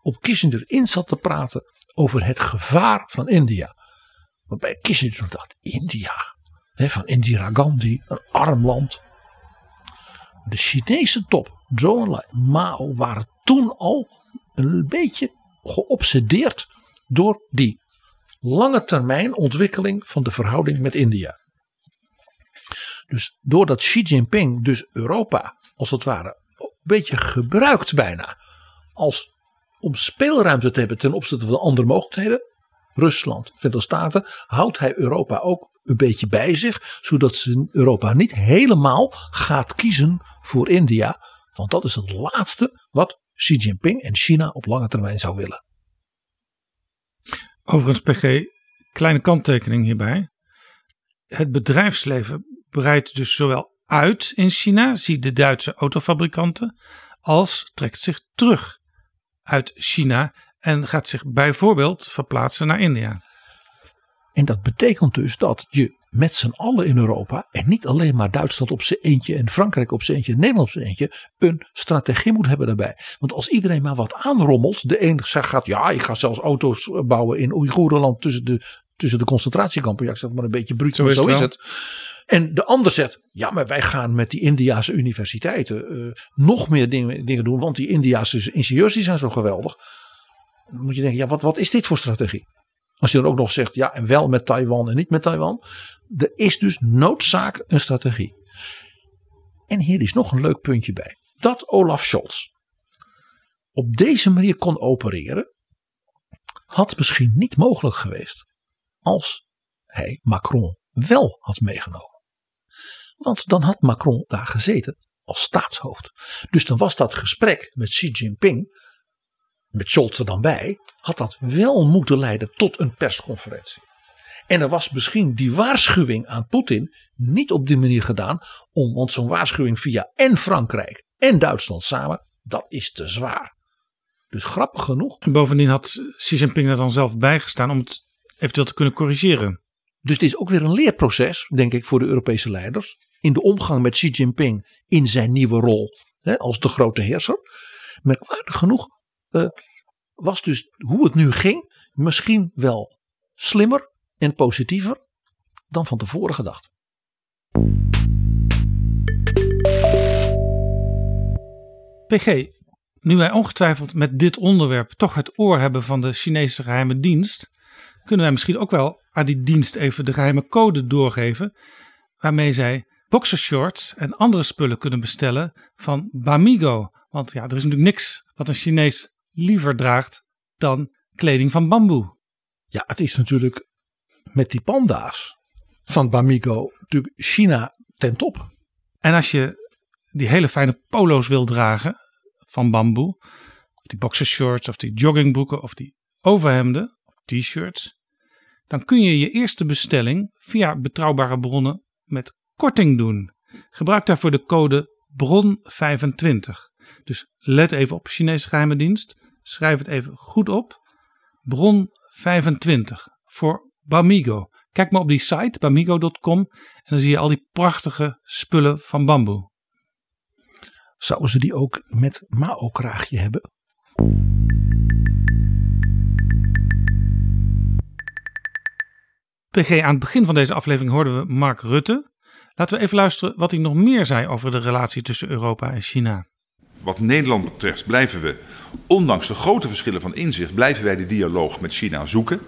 [SPEAKER 6] op Kissinger in zat te praten over het gevaar van India. Waarbij Kissinger dacht, India, hè, van Indira Gandhi, een arm land. De Chinese top, Zhou Mao waren toen al een beetje geobsedeerd door die lange termijn ontwikkeling van de verhouding met India. Dus doordat Xi Jinping dus Europa als het ware een beetje gebruikt bijna als om speelruimte te hebben ten opzichte van andere mogelijkheden, Rusland, Verenigde Staten, houdt hij Europa ook een beetje bij zich, zodat ze Europa niet helemaal gaat kiezen voor India, want dat is het laatste wat Xi Jinping en China op lange termijn zou willen.
[SPEAKER 5] Overigens, PG, kleine kanttekening hierbij. Het bedrijfsleven breidt dus zowel uit in China, zie de Duitse autofabrikanten, als trekt zich terug uit China en gaat zich bijvoorbeeld verplaatsen naar India.
[SPEAKER 6] En dat betekent dus dat je met z'n allen in Europa, en niet alleen maar Duitsland op zijn eentje en Frankrijk op zijn eentje en Nederland op zijn eentje, een strategie moet hebben daarbij. Want als iedereen maar wat aanrommelt, de een gaat, ja, ik ga zelfs auto's bouwen in Oeigoerenland tussen de, tussen de concentratiekampen. Ja, ik zeg maar een beetje bruut,
[SPEAKER 5] Zo
[SPEAKER 6] maar
[SPEAKER 5] is
[SPEAKER 6] zo
[SPEAKER 5] het
[SPEAKER 6] is
[SPEAKER 5] wel.
[SPEAKER 6] het. En de ander zegt, ja, maar wij gaan met die Indiase universiteiten eh, nog meer dingen, dingen doen, want die Indiase ingenieurs die zijn zo geweldig. Dan moet je denken, ja, wat, wat is dit voor strategie? Als je dan ook nog zegt, ja, en wel met Taiwan en niet met Taiwan. Er is dus noodzaak een strategie. En hier is nog een leuk puntje bij. Dat Olaf Scholz op deze manier kon opereren, had misschien niet mogelijk geweest als hij Macron wel had meegenomen. Want dan had Macron daar gezeten als staatshoofd. Dus dan was dat gesprek met Xi Jinping, met Scholz er dan bij, had dat wel moeten leiden tot een persconferentie. En er was misschien die waarschuwing aan Poetin niet op die manier gedaan, om, want zo'n waarschuwing via en Frankrijk en Duitsland samen, dat is te zwaar. Dus grappig genoeg.
[SPEAKER 5] En bovendien had Xi Jinping er dan zelf bijgestaan om het eventueel te kunnen corrigeren.
[SPEAKER 6] Dus het is ook weer een leerproces, denk ik, voor de Europese leiders. In de omgang met Xi Jinping in zijn nieuwe rol hè, als de grote heerser. Merkwaardig genoeg eh, was dus hoe het nu ging misschien wel slimmer en positiever dan van tevoren gedacht.
[SPEAKER 5] PG, nu wij ongetwijfeld met dit onderwerp toch het oor hebben van de Chinese geheime dienst, kunnen wij misschien ook wel aan die dienst even de geheime code doorgeven. Waarmee zij boxershorts en andere spullen kunnen bestellen van Bamigo. Want ja, er is natuurlijk niks wat een Chinees liever draagt dan kleding van bamboe.
[SPEAKER 6] Ja, het is natuurlijk met die panda's van Bamigo natuurlijk China ten top.
[SPEAKER 5] En als je die hele fijne polo's wil dragen van bamboe, of die boxershorts of die joggingbroeken of die overhemden, t-shirts, dan kun je je eerste bestelling via betrouwbare bronnen met korting doen. Gebruik daarvoor de code BRON25. Dus let even op Chinese geheime dienst. Schrijf het even goed op. BRON25 voor Bamigo. Kijk maar op die site bamigo.com en dan zie je al die prachtige spullen van bamboe.
[SPEAKER 6] Zouden ze die ook met Mao-kraagje hebben?
[SPEAKER 5] PG, aan het begin van deze aflevering hoorden we Mark Rutte. Laten we even luisteren wat hij nog meer zei over de relatie tussen Europa en China.
[SPEAKER 3] Wat Nederland betreft blijven we, ondanks de grote verschillen van inzicht, blijven wij de dialoog met China zoeken.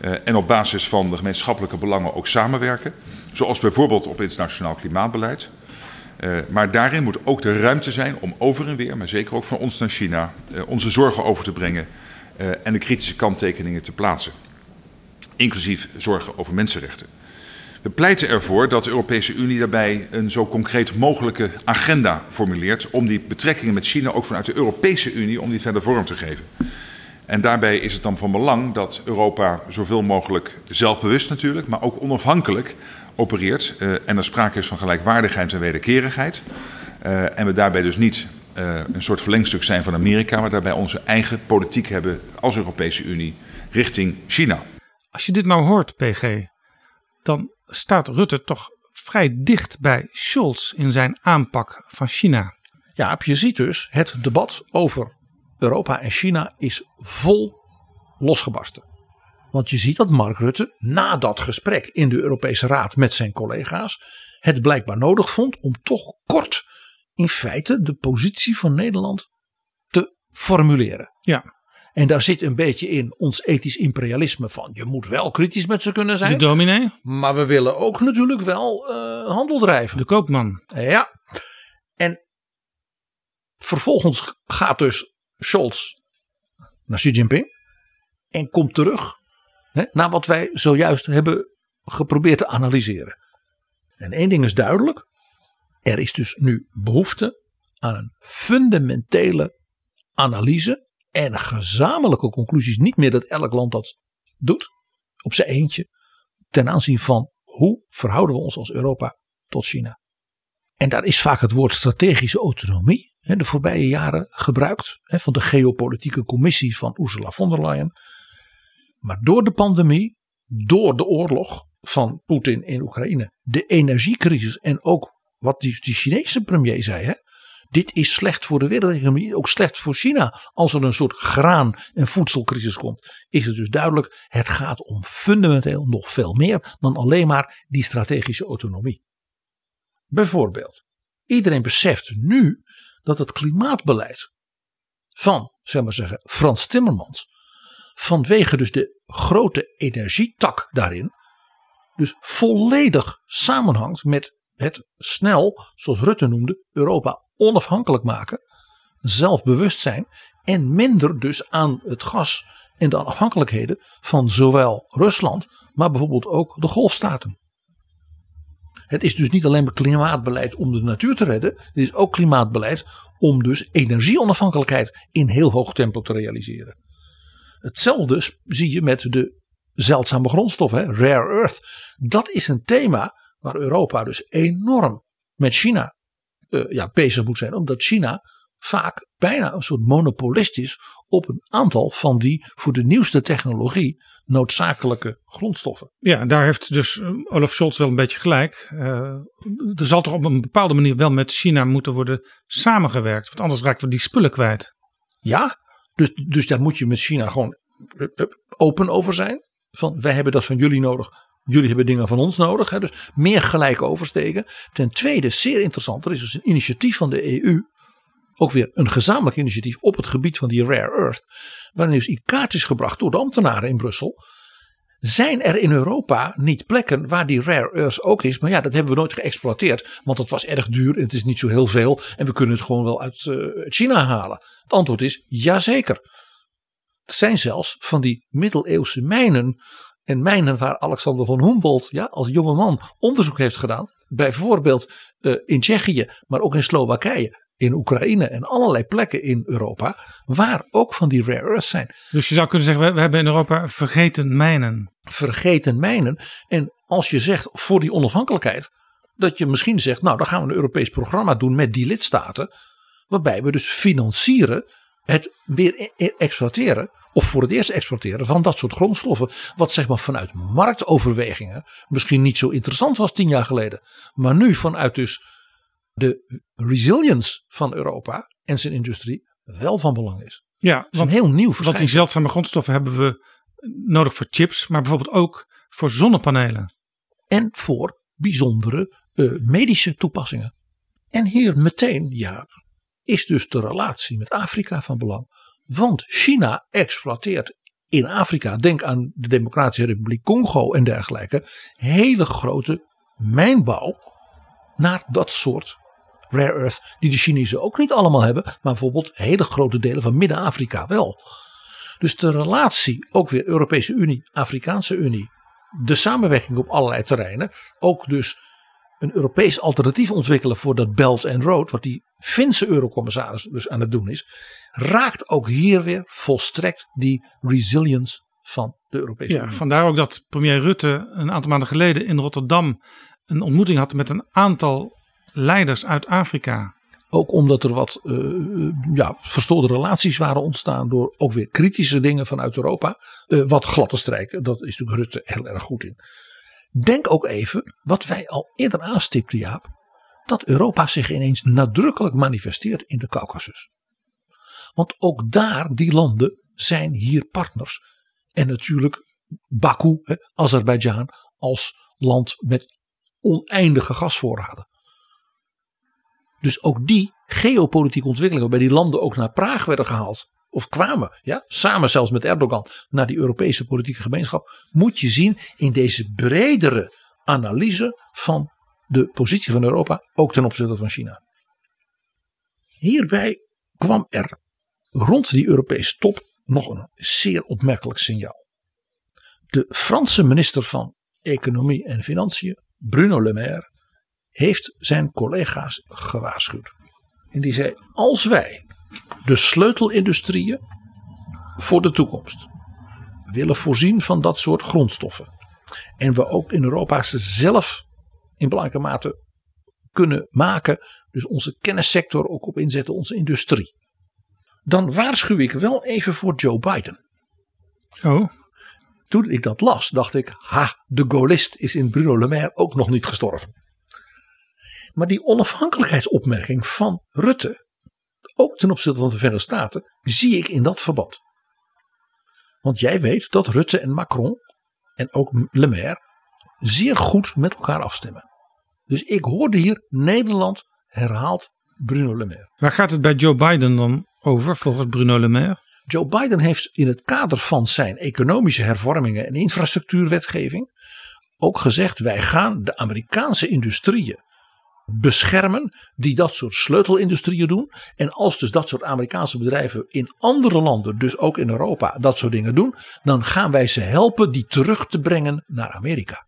[SPEAKER 3] Uh, en op basis van de gemeenschappelijke belangen ook samenwerken. Zoals bijvoorbeeld op internationaal klimaatbeleid. Uh, maar daarin moet ook de ruimte zijn om over en weer, maar zeker ook van ons naar China, uh, onze zorgen over te brengen en de kritische kanttekeningen te plaatsen. Inclusief zorgen over mensenrechten. We pleiten ervoor dat de Europese Unie daarbij een zo concreet mogelijke agenda formuleert om die betrekkingen met China ook vanuit de Europese Unie om die verder vorm te geven. En daarbij is het dan van belang dat Europa zoveel mogelijk zelfbewust natuurlijk, maar ook onafhankelijk opereert uh, en er sprake is van gelijkwaardigheid en wederkerigheid. Uh, en we daarbij dus niet uh, een soort verlengstuk zijn van Amerika, maar daarbij onze eigen politiek hebben als Europese Unie richting China.
[SPEAKER 5] Als je dit nou hoort, PG, dan staat Rutte toch vrij dicht bij Scholz in zijn aanpak van China.
[SPEAKER 6] Ja, je ziet dus, het debat over Europa en China is vol losgebarsten. Want je ziet dat Mark Rutte na dat gesprek in de Europese Raad met zijn collega's het blijkbaar nodig vond om toch kort in feite de positie van Nederland te formuleren.
[SPEAKER 5] Ja.
[SPEAKER 6] En daar zit een beetje in ons ethisch imperialisme van je moet wel kritisch met ze kunnen zijn.
[SPEAKER 5] De dominee.
[SPEAKER 6] Maar we willen ook natuurlijk wel uh, handel drijven.
[SPEAKER 5] De koopman.
[SPEAKER 6] Ja. En vervolgens gaat dus Scholz naar Xi Jinping. En komt terug hè, naar wat wij zojuist hebben geprobeerd te analyseren. En één ding is duidelijk. Er is dus nu behoefte aan een fundamentele analyse en gezamenlijke conclusies. Niet meer dat elk land dat doet op zijn eentje. Ten aanzien van hoe verhouden we ons als Europa tot China. En daar is vaak het woord strategische autonomie de voorbije jaren gebruikt. Van de geopolitieke commissie van Ursula von der Leyen. Maar door de pandemie, door de oorlog van Poetin in Oekraïne, de energiecrisis en ook wat die, die Chinese premier zei. Hè, dit is slecht voor de wereldeconomie, ook slecht voor China. Als er een soort graan- en voedselcrisis komt, is het dus duidelijk: het gaat om fundamenteel nog veel meer dan alleen maar die strategische autonomie. Bijvoorbeeld, iedereen beseft nu dat het klimaatbeleid van, zeg maar zeggen, Frans Timmermans, vanwege dus de grote energietak daarin, dus volledig samenhangt met het snel, zoals Rutte noemde, Europa onafhankelijk maken, zelfbewustzijn en minder dus aan het gas en de afhankelijkheden van zowel Rusland, maar bijvoorbeeld ook de golfstaten. Het is dus niet alleen maar klimaatbeleid om de natuur te redden. Het is ook klimaatbeleid om dus energieonafhankelijkheid in heel hoog tempo te realiseren. Hetzelfde zie je met de zeldzame grondstoffen, rare earth. Dat is een thema waar Europa dus enorm met China uh, ja, bezig moet zijn. Omdat China vaak bijna een soort monopolist is op een aantal van die voor de nieuwste technologie noodzakelijke grondstoffen.
[SPEAKER 5] Ja, daar heeft dus eh, Olaf Scholz wel een beetje gelijk. Uh, er zal toch op een bepaalde manier wel met China moeten worden samengewerkt. Want anders raakt we die spullen kwijt.
[SPEAKER 6] Ja, dus, dus daar moet je met China gewoon open over zijn. Van wij hebben dat van jullie nodig. Jullie hebben dingen van ons nodig. Hè, dus meer gelijk oversteken. Ten tweede, zeer interessant. Er is dus een initiatief van de EU ook weer een gezamenlijk initiatief op het gebied van die rare earth. Waarin dus in kaart is gebracht door de ambtenaren in Brussel. zijn er in Europa niet plekken waar die rare earth ook is. Maar ja, dat hebben we nooit geëxploiteerd. Want het was erg duur en het is niet zo heel veel. En we kunnen het gewoon wel uit uh, China halen. Het antwoord is jazeker. Er zijn zelfs van die middeleeuwse mijnen. En mijnen waar Alexander von Humboldt ja, als jonge man onderzoek heeft gedaan. Bijvoorbeeld uh, in Tsjechië, maar ook in Slowakije in Oekraïne en allerlei plekken in Europa, waar ook van die rare earths zijn.
[SPEAKER 5] Dus je zou kunnen zeggen, we, we hebben in Europa vergeten mijnen.
[SPEAKER 6] Vergeten mijnen. En als je zegt voor die onafhankelijkheid, dat je misschien zegt, nou dan gaan we een Europees programma doen met die lidstaten, waarbij we dus financieren het weer e-, e-, exploiteren of voor het eerst exporteren van dat soort grondstoffen. Wat zeg maar vanuit marktoverwegingen misschien niet zo interessant was tien jaar geleden. Maar nu vanuit dus de resilience van Europa en zijn industrie wel van belang is.
[SPEAKER 5] Ja,
[SPEAKER 6] dat is een heel nieuw
[SPEAKER 5] Want die zeldzame grondstoffen hebben we nodig voor chips, maar bijvoorbeeld ook voor zonnepanelen.
[SPEAKER 6] En voor bijzondere uh, medische toepassingen. En hier meteen, ja, is dus de relatie met Afrika van belang. Want China exploiteert in Afrika, denk aan de Democratische Republiek Congo en dergelijke, hele grote mijnbouw naar dat soort rare earth, die de Chinezen ook niet allemaal hebben, maar bijvoorbeeld hele grote delen van Midden-Afrika wel. Dus de relatie, ook weer Europese Unie, Afrikaanse Unie, de samenwerking op allerlei terreinen, ook dus een Europees alternatief ontwikkelen voor dat Belt and Road, wat die Finse eurocommissaris dus aan het doen is, raakt ook hier weer volstrekt die resilience van de Europese
[SPEAKER 5] ja,
[SPEAKER 6] Unie.
[SPEAKER 5] Vandaar ook dat premier Rutte een aantal maanden geleden in Rotterdam een ontmoeting had met een aantal leiders uit Afrika.
[SPEAKER 6] Ook omdat er wat uh, ja, verstoorde relaties waren ontstaan door ook weer kritische dingen vanuit Europa. Uh, wat glad te strijken. Dat is natuurlijk Rutte heel erg goed in. Denk ook even wat wij al eerder aanstipten, Jaap. Dat Europa zich ineens nadrukkelijk manifesteert in de Caucasus. Want ook daar, die landen, zijn hier partners. En natuurlijk Baku, Azerbeidzjan, als land met oneindige gasvoorraden. Dus ook die geopolitieke ontwikkelingen, waarbij die landen ook naar Praag werden gehaald. Of kwamen, ja, samen zelfs met Erdogan, naar die Europese politieke gemeenschap. Moet je zien in deze bredere analyse van de positie van Europa, ook ten opzichte van China. Hierbij kwam er rond die Europese top nog een zeer opmerkelijk signaal. De Franse minister van Economie en Financiën, Bruno Le Maire, heeft zijn collega's gewaarschuwd. En die zei: als wij de sleutelindustrieën voor de toekomst willen voorzien van dat soort grondstoffen. En we ook in Europa ze zelf in belangrijke mate kunnen maken. Dus onze kennissector ook op inzetten, onze industrie. Dan waarschuw ik wel even voor Joe Biden.
[SPEAKER 5] Oh.
[SPEAKER 6] Toen ik dat las, dacht ik: ha, de Gaullist is in Bruno Le Maire ook nog niet gestorven. Maar die onafhankelijkheidsopmerking van Rutte, ook ten opzichte van de Verenigde Staten, zie ik in dat verband. Want jij weet dat Rutte en Macron en ook Le Maire zeer goed met elkaar afstemmen. Dus ik hoorde hier Nederland herhaalt Bruno Le Maire.
[SPEAKER 5] Waar gaat het bij Joe Biden dan over volgens Bruno Le Maire?
[SPEAKER 6] Joe Biden heeft in het kader van zijn economische hervormingen en infrastructuurwetgeving ook gezegd: wij gaan de Amerikaanse industrieën beschermen die dat soort sleutelindustrieën doen. En als dus dat soort Amerikaanse bedrijven in andere landen, dus ook in Europa, dat soort dingen doen, dan gaan wij ze helpen die terug te brengen naar Amerika.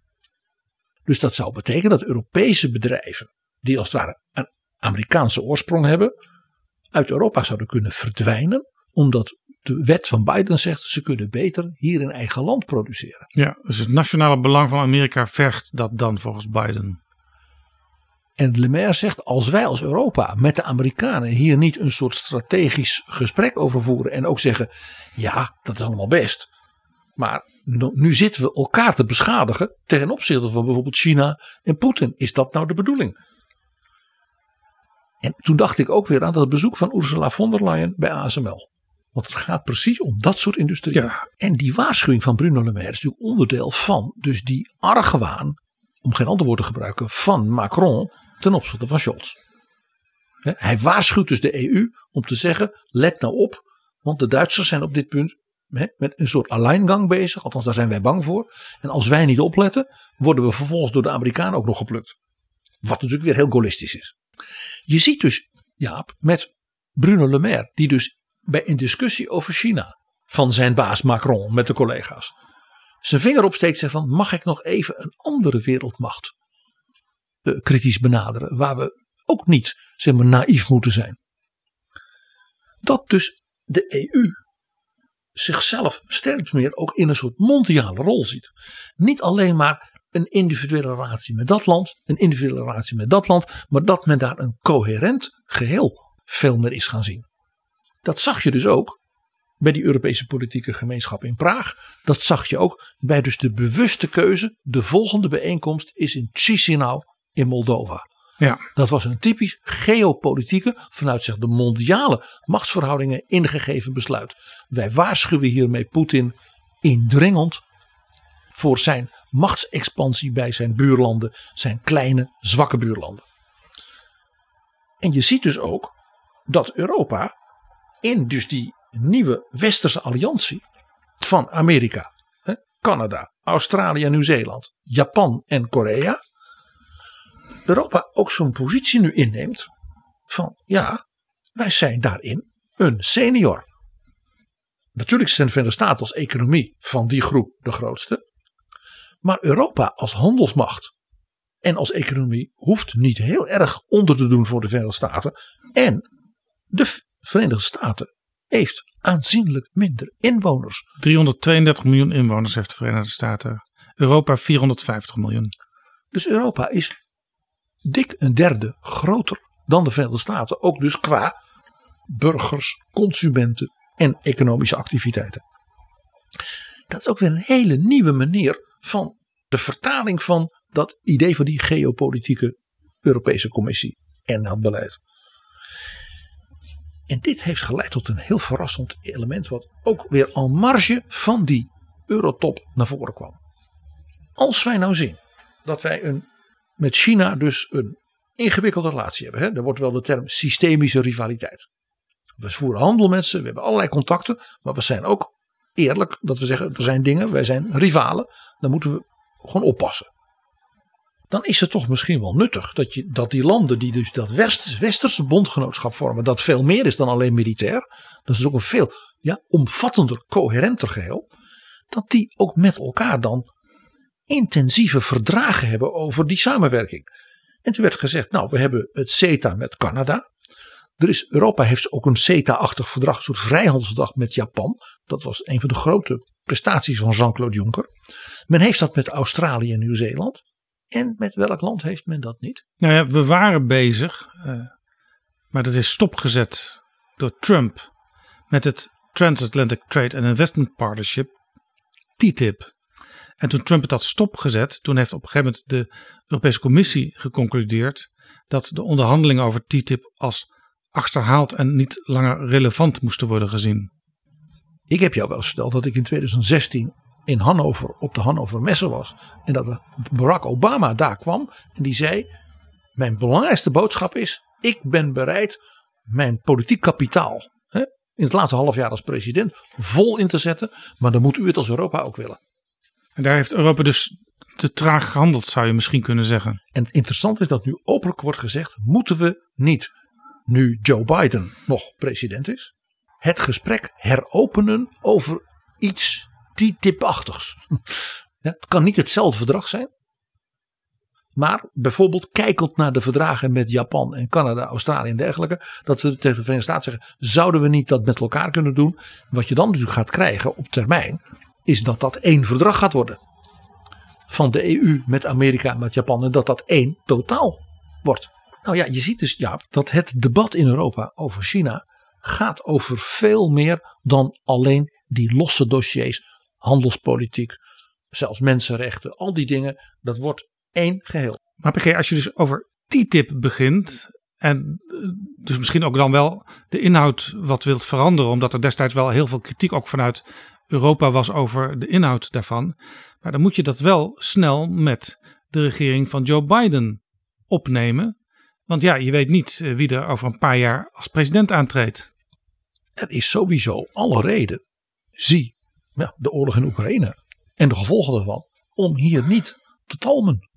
[SPEAKER 6] Dus dat zou betekenen dat Europese bedrijven, die als het ware een Amerikaanse oorsprong hebben, uit Europa zouden kunnen verdwijnen, omdat de wet van Biden zegt ze kunnen beter hier in eigen land produceren.
[SPEAKER 5] Ja, dus het nationale belang van Amerika vergt dat dan volgens Biden.
[SPEAKER 6] En Le Maire zegt, als wij als Europa met de Amerikanen hier niet een soort strategisch gesprek over voeren. En ook zeggen, ja, dat is allemaal best. Maar nu zitten we elkaar te beschadigen ten opzichte van bijvoorbeeld China en Poetin. Is dat nou de bedoeling? En toen dacht ik ook weer aan dat bezoek van Ursula von der Leyen bij ASML. Want het gaat precies om dat soort industrie.
[SPEAKER 5] Ja.
[SPEAKER 6] En die waarschuwing van Bruno Le Maire is natuurlijk onderdeel van dus die argwaan, om geen ander woord te gebruiken, van Macron ten opzichte van Scholz. Hij waarschuwt dus de EU om te zeggen: let nou op, want de Duitsers zijn op dit punt met een soort alleingang bezig. Althans, daar zijn wij bang voor. En als wij niet opletten, worden we vervolgens door de Amerikanen ook nog geplukt. Wat natuurlijk weer heel gaullistisch is. Je ziet dus, Jaap, met Bruno Le Maire, die dus bij een discussie over China van zijn baas Macron met de collega's zijn vinger opsteekt en zegt van mag ik nog even een andere wereldmacht kritisch benaderen waar we ook niet zeg maar naïef moeten zijn. Dat dus de EU zichzelf steeds meer ook in een soort mondiale rol ziet. Niet alleen maar een individuele relatie met dat land, een individuele relatie met dat land, maar dat men daar een coherent geheel veel meer is gaan zien. Dat zag je dus ook bij die Europese politieke gemeenschap in Praag. Dat zag je ook bij dus de bewuste keuze. De volgende bijeenkomst is in Chisinau in Moldova.
[SPEAKER 5] Ja.
[SPEAKER 6] Dat was een typisch geopolitieke, vanuit zich de mondiale machtsverhoudingen ingegeven besluit. Wij waarschuwen hiermee Poetin indringend voor zijn machtsexpansie bij zijn buurlanden, zijn kleine, zwakke buurlanden. En je ziet dus ook dat Europa in dus die nieuwe westerse alliantie van Amerika, Canada, Australië Nieuw-Zeeland, Japan en Korea, Europa ook zo'n positie nu inneemt van ja, wij zijn daarin een senior. Natuurlijk zijn de Verenigde Staten als economie van die groep de grootste. Maar Europa als handelsmacht en als economie hoeft niet heel erg onder te doen voor de Verenigde Staten. En de Verenigde Staten heeft aanzienlijk minder inwoners.
[SPEAKER 5] 332 miljoen inwoners heeft de Verenigde Staten. Europa 450 miljoen.
[SPEAKER 6] Dus Europa is dik een derde groter dan de Verenigde Staten. Ook dus qua burgers, consumenten en economische activiteiten. Dat is ook weer een hele nieuwe manier van de vertaling van dat idee van die geopolitieke Europese Commissie en dat beleid. En dit heeft geleid tot een heel verrassend element, wat ook weer al marge van die Eurotop naar voren kwam. Als wij nou zien dat wij een, met China dus een ingewikkelde relatie hebben, hè, er wordt wel de term systemische rivaliteit. We voeren handel met ze, we hebben allerlei contacten, maar we zijn ook eerlijk dat we zeggen: er zijn dingen, wij zijn rivalen, dan moeten we gewoon oppassen. Dan is het toch misschien wel nuttig dat, je, dat die landen die dus dat west, westerse bondgenootschap vormen, dat veel meer is dan alleen militair, dat is ook een veel ja, omvattender, coherenter geheel, dat die ook met elkaar dan intensieve verdragen hebben over die samenwerking. En toen werd gezegd, nou we hebben het CETA met Canada, er is, Europa heeft ook een CETA-achtig verdrag, een soort vrijhandelsverdrag met Japan. Dat was een van de grote prestaties van Jean-Claude Juncker. Men heeft dat met Australië en Nieuw-Zeeland. En met welk land heeft men dat niet?
[SPEAKER 5] Nou ja, we waren bezig, uh, maar dat is stopgezet door Trump met het Transatlantic Trade and Investment Partnership, TTIP. En toen Trump het had stopgezet, toen heeft op een gegeven moment de Europese Commissie geconcludeerd dat de onderhandelingen over TTIP als achterhaald en niet langer relevant moesten worden gezien.
[SPEAKER 6] Ik heb jou wel verteld dat ik in 2016 in Hannover op de Hannover Messe was. En dat Barack Obama daar kwam. En die zei: Mijn belangrijkste boodschap is: ik ben bereid mijn politiek kapitaal. Hè, in het laatste half jaar als president vol in te zetten. Maar dan moet u het als Europa ook willen.
[SPEAKER 5] En daar heeft Europa dus te traag gehandeld, zou je misschien kunnen zeggen.
[SPEAKER 6] En het interessante is dat nu openlijk wordt gezegd: moeten we niet, nu Joe Biden nog president is, het gesprek heropenen over iets TTIP-achtigs. Ja, het kan niet hetzelfde verdrag zijn. Maar bijvoorbeeld kijkend naar de verdragen met Japan en Canada, Australië en dergelijke. Dat we tegen de Verenigde Staten zeggen, zouden we niet dat met elkaar kunnen doen? Wat je dan natuurlijk gaat krijgen op termijn, is dat dat één verdrag gaat worden. Van de EU met Amerika en met Japan. En dat dat één totaal wordt. Nou ja, je ziet dus ja, dat het debat in Europa over China gaat over veel meer dan alleen die losse dossiers handelspolitiek, zelfs mensenrechten, al die dingen, dat wordt één geheel.
[SPEAKER 5] Maar PG, als je dus over TTIP begint en eh, dus misschien ook dan wel de inhoud wat wilt veranderen, omdat er destijds wel heel veel kritiek ook vanuit Europa was over de inhoud daarvan. Maar dan moet je dat wel snel met de regering van Joe Biden opnemen. Want ja, je weet niet eh, wie er over een paar jaar als president aantreedt.
[SPEAKER 6] Er is sowieso alle reden. Zie ja, de oorlog in Oekraïne en de gevolgen daarvan om hier niet te talmen.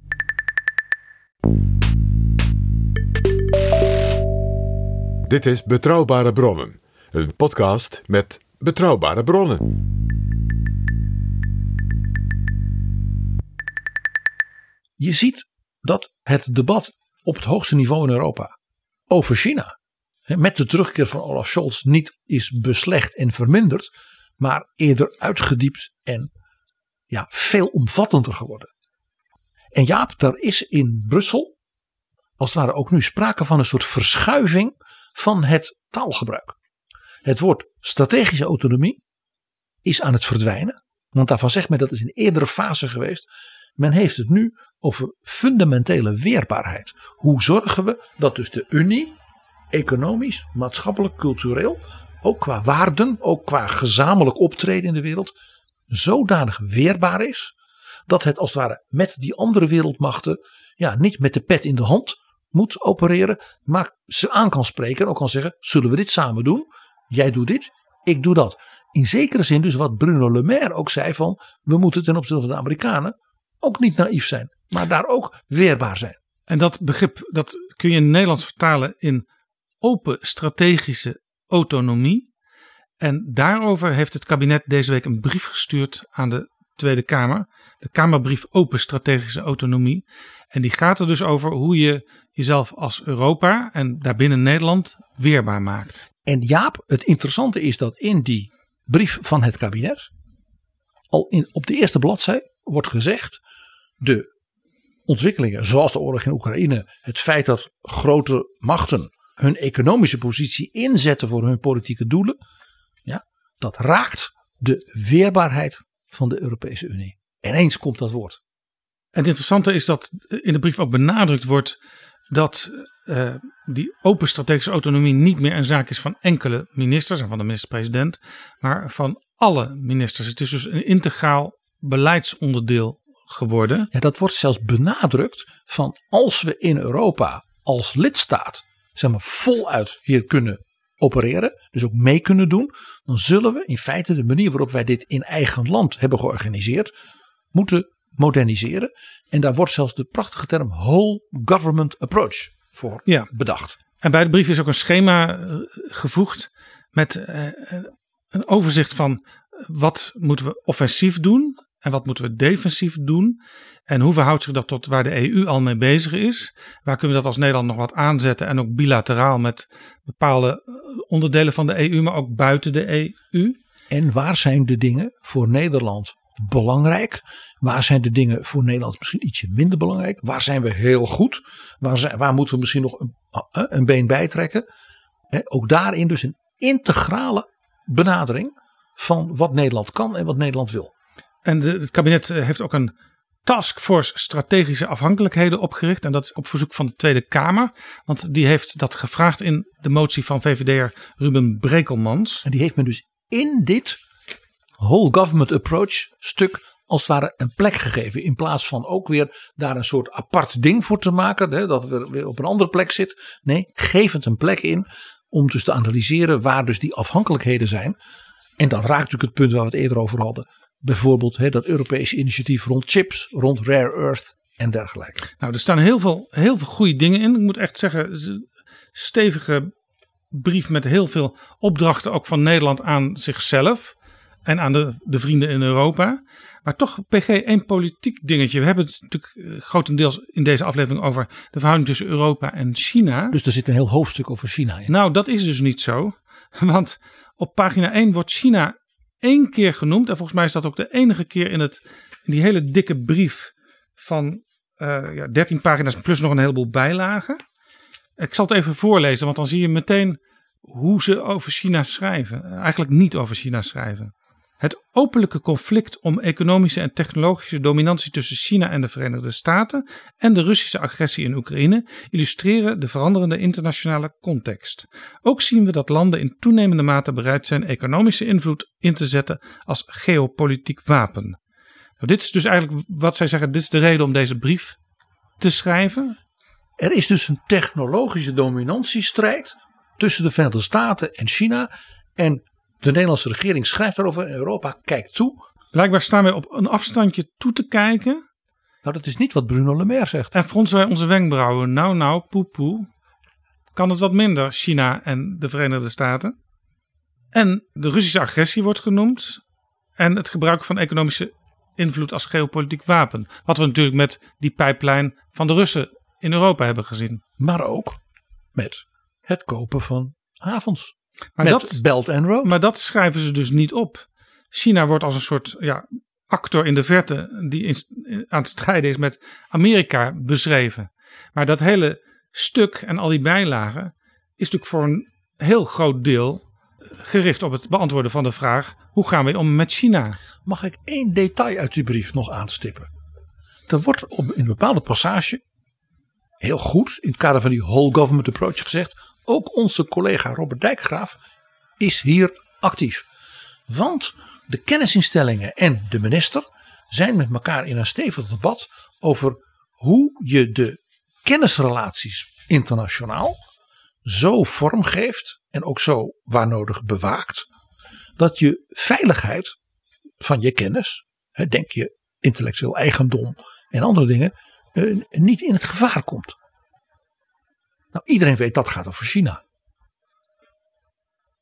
[SPEAKER 4] Dit is Betrouwbare Bronnen, een podcast met betrouwbare bronnen.
[SPEAKER 6] Je ziet dat het debat op het hoogste niveau in Europa over China met de terugkeer van Olaf Scholz niet is beslecht en verminderd, maar eerder uitgediept en ja, veel omvattender geworden. En Jaap, daar is in Brussel als het ware ook nu sprake van een soort verschuiving van het taalgebruik. Het woord strategische autonomie is aan het verdwijnen. Want daarvan zegt men dat is in eerdere fase geweest. Men heeft het nu over fundamentele weerbaarheid. Hoe zorgen we dat dus de Unie economisch, maatschappelijk, cultureel, ook qua waarden, ook qua gezamenlijk optreden in de wereld, zodanig weerbaar is dat het als het ware met die andere wereldmachten ja, niet met de pet in de hand moet opereren, maar ze aan kan spreken en ook kan zeggen: zullen we dit samen doen? Jij doet dit, ik doe dat. In zekere zin dus wat Bruno Le Maire ook zei van we moeten ten opzichte van de Amerikanen ook niet naïef zijn, maar daar ook weerbaar zijn.
[SPEAKER 5] En dat begrip dat kun je in het Nederlands vertalen in open strategische autonomie. En daarover heeft het kabinet deze week een brief gestuurd aan de Tweede Kamer. De Kamerbrief Open Strategische Autonomie. En die gaat er dus over hoe je jezelf als Europa en daarbinnen Nederland weerbaar maakt.
[SPEAKER 6] En Jaap, het interessante is dat in die brief van het kabinet, al in, op de eerste bladzij wordt gezegd, de ontwikkelingen zoals de oorlog in Oekraïne, het feit dat grote machten hun economische positie inzetten voor hun politieke doelen, ja, dat raakt de weerbaarheid van de Europese Unie. Ineens komt dat woord.
[SPEAKER 5] En het interessante is dat in de brief ook benadrukt wordt dat uh, die open strategische autonomie niet meer een zaak is van enkele ministers en van de minister-president, maar van alle ministers. Het is dus een integraal beleidsonderdeel geworden.
[SPEAKER 6] Ja, dat wordt zelfs benadrukt van als we in Europa als lidstaat zeg maar, voluit hier kunnen opereren, dus ook mee kunnen doen, dan zullen we in feite de manier waarop wij dit in eigen land hebben georganiseerd, moeten moderniseren. En daar wordt zelfs de prachtige term whole government approach voor
[SPEAKER 5] Ja.
[SPEAKER 6] bedacht.
[SPEAKER 5] En bij de brief is ook een schema eh, gevoegd met eh, een overzicht van wat moeten we offensief doen en wat moeten we defensief doen. En hoe verhoudt zich dat tot waar de EU al mee bezig is? Waar kunnen we dat als Nederland nog wat aanzetten en ook bilateraal met bepaalde eh, onderdelen van de EU, maar ook buiten de EU?
[SPEAKER 6] En waar zijn de dingen voor Nederland belangrijk? Waar zijn de dingen voor Nederland misschien ietsje minder belangrijk? Waar zijn we heel goed? Waar, waar moeten we misschien nog een, eh, een been bijtrekken? Ook daarin dus een integrale benadering van wat Nederland kan en wat Nederland wil.
[SPEAKER 5] En het kabinet eh, heeft ook een taskforce strategische afhankelijkheden opgericht. En dat is op verzoek van de Tweede Kamer. Want die heeft dat gevraagd in de motie van VVD'er Ruben Brekelmans.
[SPEAKER 6] En die heeft men dus in dit whole government approach stuk als het ware een plek gegeven. In plaats van ook weer daar een soort apart ding voor te maken. Hè, dat we weer op een andere plek zit. Nee, geef het een plek in. Om dus te analyseren waar dus die afhankelijkheden zijn. En dat raakt natuurlijk het punt waar we het eerder over hadden. Bijvoorbeeld hè, dat Europese initiatief rond chips, rond rare earth en dergelijke.
[SPEAKER 5] Nou, er staan heel veel, heel veel goede dingen in. Ik moet echt zeggen, stevige brief met heel veel opdrachten ook van Nederland aan zichzelf. En aan de, de vrienden in Europa. Maar toch, PG, één politiek dingetje. We hebben het natuurlijk eh, grotendeels in deze aflevering over de verhouding tussen Europa en China.
[SPEAKER 6] Dus er zit een heel hoofdstuk over China in.
[SPEAKER 5] Nou, dat is dus niet zo. Want op pagina 1 wordt China één keer genoemd. En volgens mij is dat ook de enige keer in, het, in die hele dikke brief van eh, ja, 13 pagina's plus nog een heleboel bijlagen. Ik zal het even voorlezen, want dan zie je meteen hoe ze over China schrijven. Eigenlijk niet over China schrijven. Het openlijke conflict om economische en technologische dominantie tussen China en de Verenigde Staten en de Russische agressie in Oekraïne illustreren de veranderende internationale context. Ook zien we dat landen in toenemende mate bereid zijn economische invloed in te zetten als geopolitiek wapen. Nou, dit is dus eigenlijk wat zij zeggen, dit is de reden om deze brief te schrijven.
[SPEAKER 6] Er is dus een technologische dominantiestrijd tussen de Verenigde Staten en China. En De Nederlandse regering schrijft daarover en Europa kijkt toe.
[SPEAKER 5] Blijkbaar staan wij op een afstandje toe te kijken.
[SPEAKER 6] Nou, dat is niet wat Bruno Le Maire zegt.
[SPEAKER 5] En fronsen wij onze wenkbrauwen. Nou, nou, poe, poe. Kan het wat minder, China en de Verenigde Staten? En de Russische agressie wordt genoemd. En het gebruik van economische invloed als geopolitiek wapen. Wat we natuurlijk met die pijplijn van de Russen in Europa hebben gezien.
[SPEAKER 6] Maar ook met het kopen van havens.
[SPEAKER 5] Maar
[SPEAKER 6] met
[SPEAKER 5] dat,
[SPEAKER 6] Belt and Road.
[SPEAKER 5] maar dat schrijven ze dus niet op. China wordt als een soort ja, actor in de verte die in- aan het strijden is met Amerika beschreven. Maar dat hele stuk en al die bijlagen is natuurlijk voor een heel groot deel gericht op het beantwoorden van de vraag: hoe gaan we om met China?
[SPEAKER 6] Mag ik één detail uit die brief nog aanstippen? Er wordt op, in een bepaalde passage heel goed in het kader van die whole government approach gezegd. Ook onze collega Robert Dijkgraaf is hier actief. Want de kennisinstellingen en de minister zijn met elkaar in een stevig debat over hoe je de kennisrelaties internationaal zo vormgeeft en ook zo waar nodig bewaakt dat je veiligheid van je kennis, denk je intellectueel eigendom en andere dingen, eh, niet in het gevaar komt. Nou, iedereen weet dat gaat over China.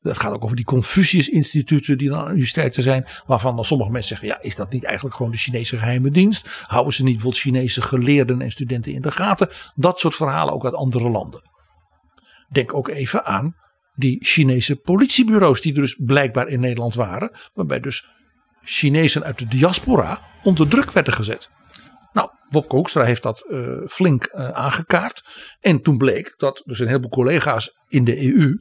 [SPEAKER 6] Dat gaat ook over die Confucius-instituten die dan aan universiteiten zijn. Waarvan dan sommige mensen zeggen: ja, is dat niet eigenlijk gewoon de Chinese geheime dienst? Houden ze niet bijvoorbeeld Chinese geleerden en studenten in de gaten? Dat soort verhalen ook uit andere landen. Denk ook even aan die Chinese politiebureaus die er dus blijkbaar in Nederland waren. Waarbij dus Chinezen uit de diaspora onder druk werden gezet. Nou, Wopke Hoekstra heeft dat eh, flink eh, aangekaart. En toen bleek dat dus een heleboel collega's in de EU,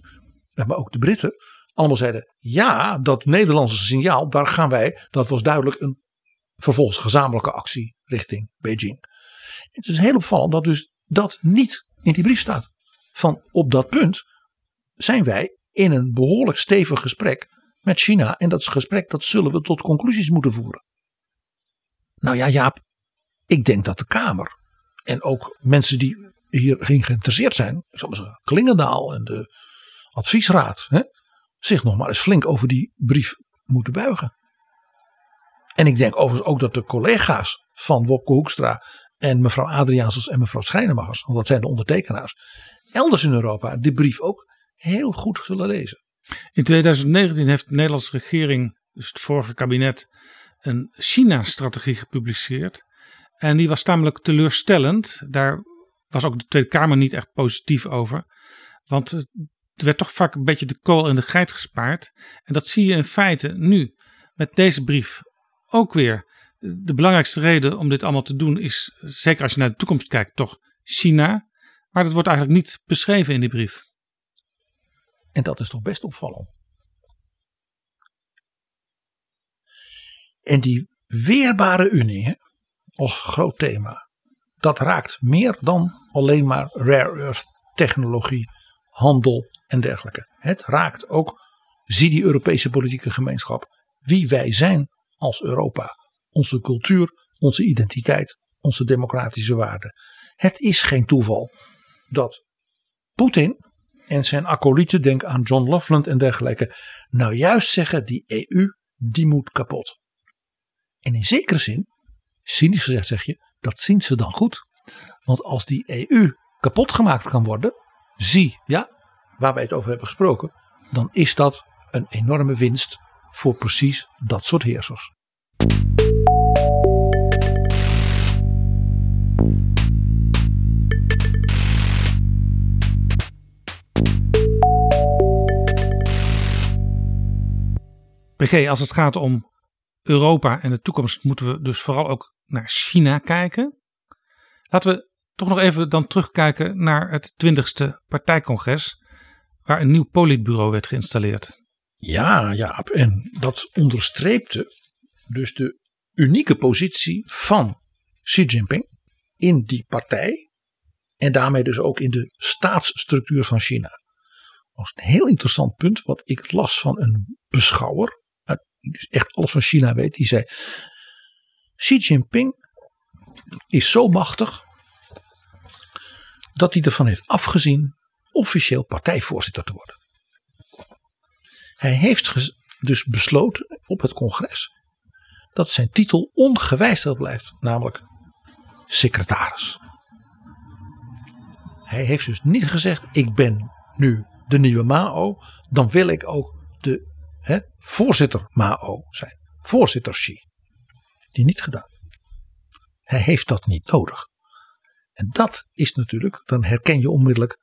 [SPEAKER 6] eh, maar ook de Britten, allemaal zeiden: ja, dat Nederlandse signaal, daar gaan wij. Dat was duidelijk een vervolgens gezamenlijke actie richting Beijing. Het is heel opvallend dat dus dat niet in die brief staat. Van op dat punt zijn wij in een behoorlijk stevig gesprek met China. En dat gesprek dat zullen we tot conclusies moeten voeren. Nou ja, Jaap, ik denk dat de Kamer en ook mensen die hierin geïnteresseerd zijn, zoals Klingendaal en de adviesraad, hè, zich nog maar eens flink over die brief moeten buigen. En ik denk overigens ook dat de collega's van Wopke Hoekstra en mevrouw Adriaansens en mevrouw Schrijnemachers, want dat zijn de ondertekenaars, elders in Europa die brief ook heel goed zullen lezen.
[SPEAKER 5] In 2019 heeft de Nederlandse regering, dus het vorige kabinet, een China-strategie gepubliceerd. En die was tamelijk teleurstellend. Daar was ook de Tweede Kamer niet echt positief over. Want er werd toch vaak een beetje de kool in de geit gespaard. En dat zie je in feite nu met deze brief ook weer. De belangrijkste reden om dit allemaal te doen is, zeker als je naar de toekomst kijkt, toch China. Maar dat wordt eigenlijk niet beschreven in die brief.
[SPEAKER 6] En dat is toch best opvallend. En die weerbare Unie hè, als groot thema, dat raakt meer dan alleen maar rare earth technologie, handel en dergelijke. Het raakt ook, zie die Europese politieke gemeenschap, wie wij zijn als Europa. Onze cultuur, onze identiteit, onze democratische waarden. Het is geen toeval dat Poetin en zijn acolyten, denk aan John Loveland en dergelijke, nou juist zeggen die EU, die moet kapot. En in zekere zin, cynisch gezegd zeg je, dat zien ze dan goed. Want als die EU kapot gemaakt kan worden, zie, ja, waar wij het over hebben gesproken, dan is dat een enorme winst voor precies dat soort heersers.
[SPEAKER 5] PG, als het gaat om Europa en de toekomst, moeten we dus vooral ook naar China kijken. Laten we toch nog even dan terugkijken naar het 20ste partijcongres, waar een nieuw politbureau werd geïnstalleerd.
[SPEAKER 6] Ja, ja, en dat onderstreepte dus de unieke positie van Xi Jinping in die partij en daarmee dus ook in de staatsstructuur van China. Dat was een heel interessant punt wat ik las van een beschouwer, die echt alles van China weet, die zei Xi Jinping is zo machtig dat hij ervan heeft afgezien officieel partijvoorzitter te worden. Hij heeft dus besloten op het congres dat zijn titel ongewijzigd blijft, namelijk secretaris. Hij heeft dus niet gezegd: Ik ben nu de nieuwe Mao, dan wil ik ook de hè, voorzitter Mao zijn. Voorzitter Xi. Die niet gedaan. Hij heeft dat niet nodig. En dat is natuurlijk, dan herken je onmiddellijk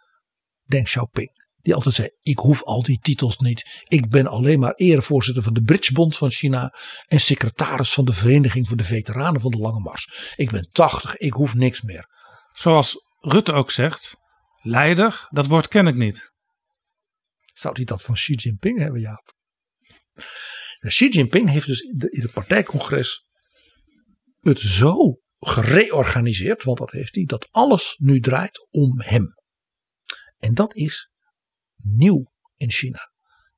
[SPEAKER 6] Deng Xiaoping. Die altijd zei: Ik hoef al die titels niet. Ik ben alleen maar erevoorzitter van de Bridgebond van China. En secretaris van de Vereniging voor de Veteranen van de Lange Mars. Ik ben 80, ik hoef niks meer.
[SPEAKER 5] Zoals Rutte ook zegt, leider, dat woord ken ik niet.
[SPEAKER 6] Zou hij dat van Xi Jinping hebben, Jaap? Xi Jinping heeft dus in het partijcongres het zo gereorganiseerd, want dat heeft hij, dat alles nu draait om hem. En dat is nieuw in China.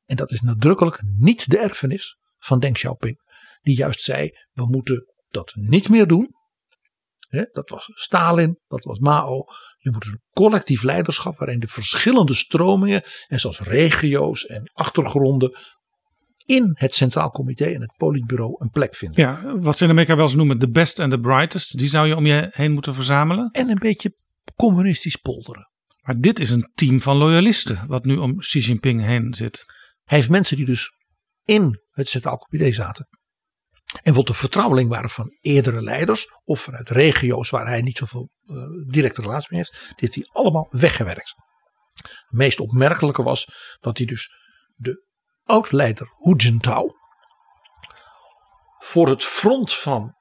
[SPEAKER 6] En dat is nadrukkelijk niet de erfenis van Deng Xiaoping, die juist zei: we moeten dat niet meer doen. dat was Stalin, dat was Mao. Je moet een collectief leiderschap waarin de verschillende stromingen, en zoals regio's en achtergronden, in het Centraal Comité en het Politbureau een plek vinden.
[SPEAKER 5] Ja, wat ze in Amerika wel eens noemen de best en de brightest, die zou je om je heen moeten verzamelen.
[SPEAKER 6] En een beetje communistisch polderen.
[SPEAKER 5] Maar dit is een team van loyalisten wat nu om Xi Jinping heen zit.
[SPEAKER 6] Hij heeft mensen die dus in het Centraal Comité zaten. En wat de vertrouweling waren van eerdere leiders of vanuit regio's waar hij niet zoveel uh, directe relatie mee heeft. Dit heeft hij allemaal weggewerkt. Het meest opmerkelijke was dat hij dus de oud-leider Hu Jintao voor het front van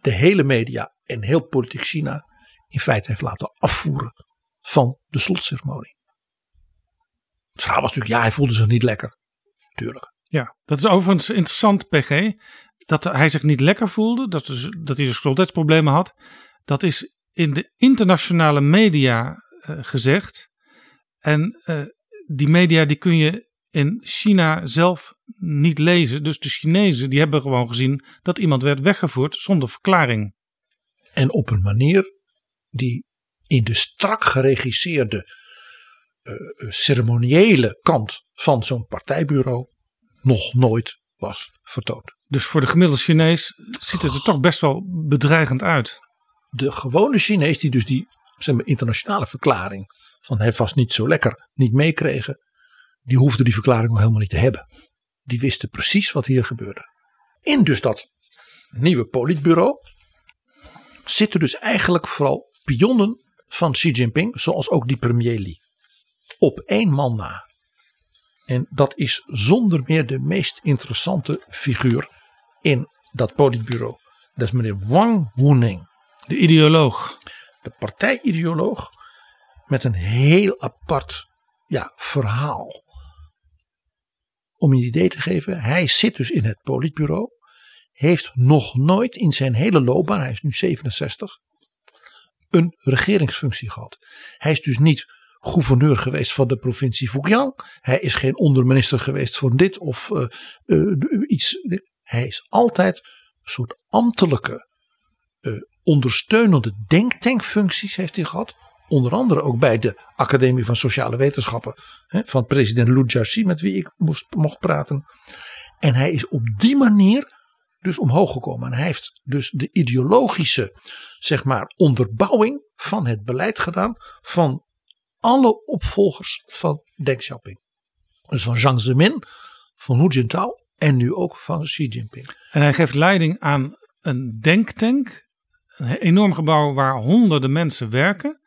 [SPEAKER 6] de hele media en heel politiek China in feite heeft laten afvoeren van de slotceremonie. Het verhaal was natuurlijk, ja, hij voelde zich niet lekker. Tuurlijk.
[SPEAKER 5] Ja, dat is overigens interessant, PG. Dat hij zich niet lekker voelde, dat, is, dat hij dus gezondheidsproblemen had. Dat is in de internationale media uh, gezegd. En uh, die media die kun je in China zelf niet lezen. Dus de Chinezen die hebben gewoon gezien dat iemand werd weggevoerd zonder verklaring.
[SPEAKER 6] En op een manier die in de strak geregisseerde uh, ceremoniële kant van zo'n partijbureau nog nooit was vertoond.
[SPEAKER 5] Dus voor de gemiddelde Chinees ziet het er toch best wel bedreigend uit.
[SPEAKER 6] De gewone Chinees die dus die zeg maar, internationale verklaring van hij was niet zo lekker niet meekregen, die hoefde die verklaring nog helemaal niet te hebben. Die wisten precies wat hier gebeurde. In dus dat nieuwe politbureau zitten dus eigenlijk vooral pionnen van Xi Jinping, zoals ook die premier Li. Op één man na. En dat is zonder meer de meest interessante figuur in dat politbureau. Dat is meneer Wang Huning.
[SPEAKER 5] De ideoloog.
[SPEAKER 6] De partijideoloog met een heel apart ja, verhaal. Om je een idee te geven, hij zit dus in het politbureau. Heeft nog nooit in zijn hele loopbaan, hij is nu 67, een regeringsfunctie gehad. Hij is dus niet gouverneur geweest van de provincie Fujian. Hij is geen onderminister geweest voor dit of uh, uh, iets. Hij is altijd een soort ambtelijke, uh, ondersteunende denktankfuncties heeft hij gehad. Onder andere ook bij de Academie van Sociale Wetenschappen hè, van president Lu Jiaxi, met wie ik moest, mocht praten. En hij is op die manier dus omhoog gekomen. En hij heeft dus de ideologische, zeg maar, onderbouwing van het beleid gedaan van alle opvolgers van Deng Xiaoping. Dus van Jiang Zemin, van Hu Jintao en nu ook van Xi Jinping.
[SPEAKER 5] En hij geeft leiding aan een denktank, een enorm gebouw waar honderden mensen werken.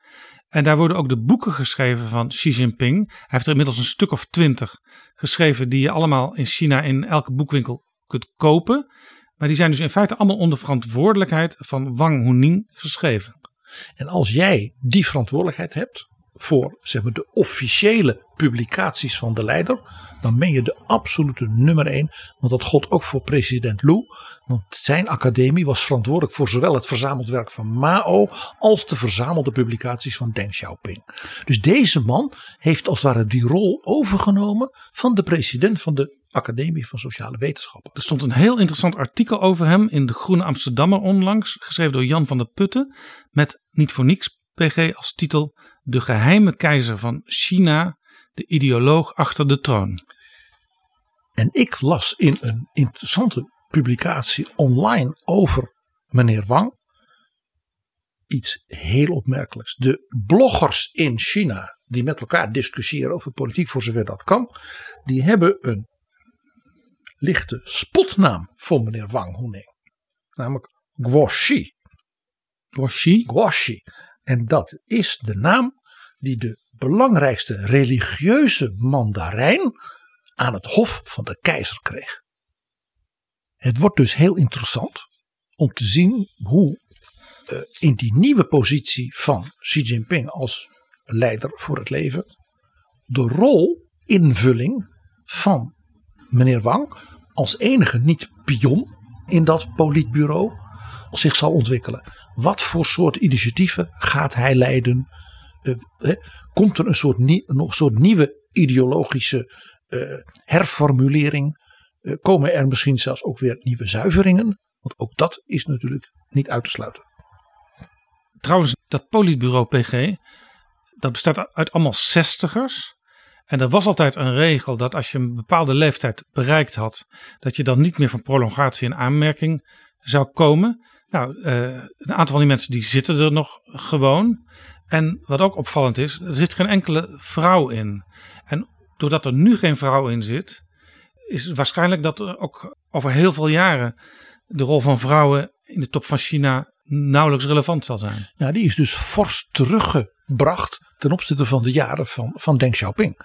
[SPEAKER 5] En daar worden ook de boeken geschreven van Xi Jinping. Hij heeft er inmiddels een stuk of twintig geschreven die je allemaal in China in elke boekwinkel kunt kopen. Maar die zijn dus in feite allemaal onder verantwoordelijkheid van Wang Huning geschreven.
[SPEAKER 6] En als jij die verantwoordelijkheid hebt voor zeg maar, de officiële publicaties van de leider, dan ben je de absolute nummer één. Want dat gold ook voor president Lu. Want zijn academie was verantwoordelijk voor zowel het verzameld werk van Mao als de verzamelde publicaties van Deng Xiaoping. Dus deze man heeft als het ware die rol overgenomen van de president van de Academie van Sociale Wetenschappen.
[SPEAKER 5] Er stond een heel interessant artikel over hem in de Groene Amsterdammer onlangs, geschreven door Jan van der Putten, met niet voor niks PG als titel De geheime keizer van China, de ideoloog achter de troon.
[SPEAKER 6] En ik las in een interessante publicatie online over meneer Wang iets heel opmerkelijks. De bloggers in China die met elkaar discussiëren over politiek voor zover dat kan, die hebben een lichte spotnaam voor meneer Wang Huning. Namelijk Guoxi.
[SPEAKER 5] Guoxi.
[SPEAKER 6] Guoxi. En dat is de naam die de belangrijkste religieuze mandarijn aan het hof van de keizer kreeg. Het wordt dus heel interessant om te zien hoe uh, in die nieuwe positie van Xi Jinping als leider voor het leven de rol invulling van meneer Wang als enige niet pion in dat politbureau zich zal ontwikkelen. Wat voor soort initiatieven gaat hij leiden? Uh, komt er een soort, een soort nieuwe ideologische uh, herformulering? Uh, komen er misschien zelfs ook weer nieuwe zuiveringen? Want ook dat is natuurlijk niet uit te sluiten.
[SPEAKER 5] Trouwens, dat politbureau PG, dat bestaat uit allemaal zestigers. En er was altijd een regel dat als je een bepaalde leeftijd bereikt had, dat je dan niet meer van prolongatie in aanmerking zou komen. Nou, uh, een aantal van die mensen die zitten er nog gewoon. En wat ook opvallend is, er zit geen enkele vrouw in. En doordat er nu geen vrouw in zit, is het waarschijnlijk dat er ook over heel veel jaren de rol van vrouwen in de top van China nauwelijks relevant zal zijn.
[SPEAKER 6] Ja, die is dus fors teruggebracht ten opzichte van de jaren van, van Deng Xiaoping.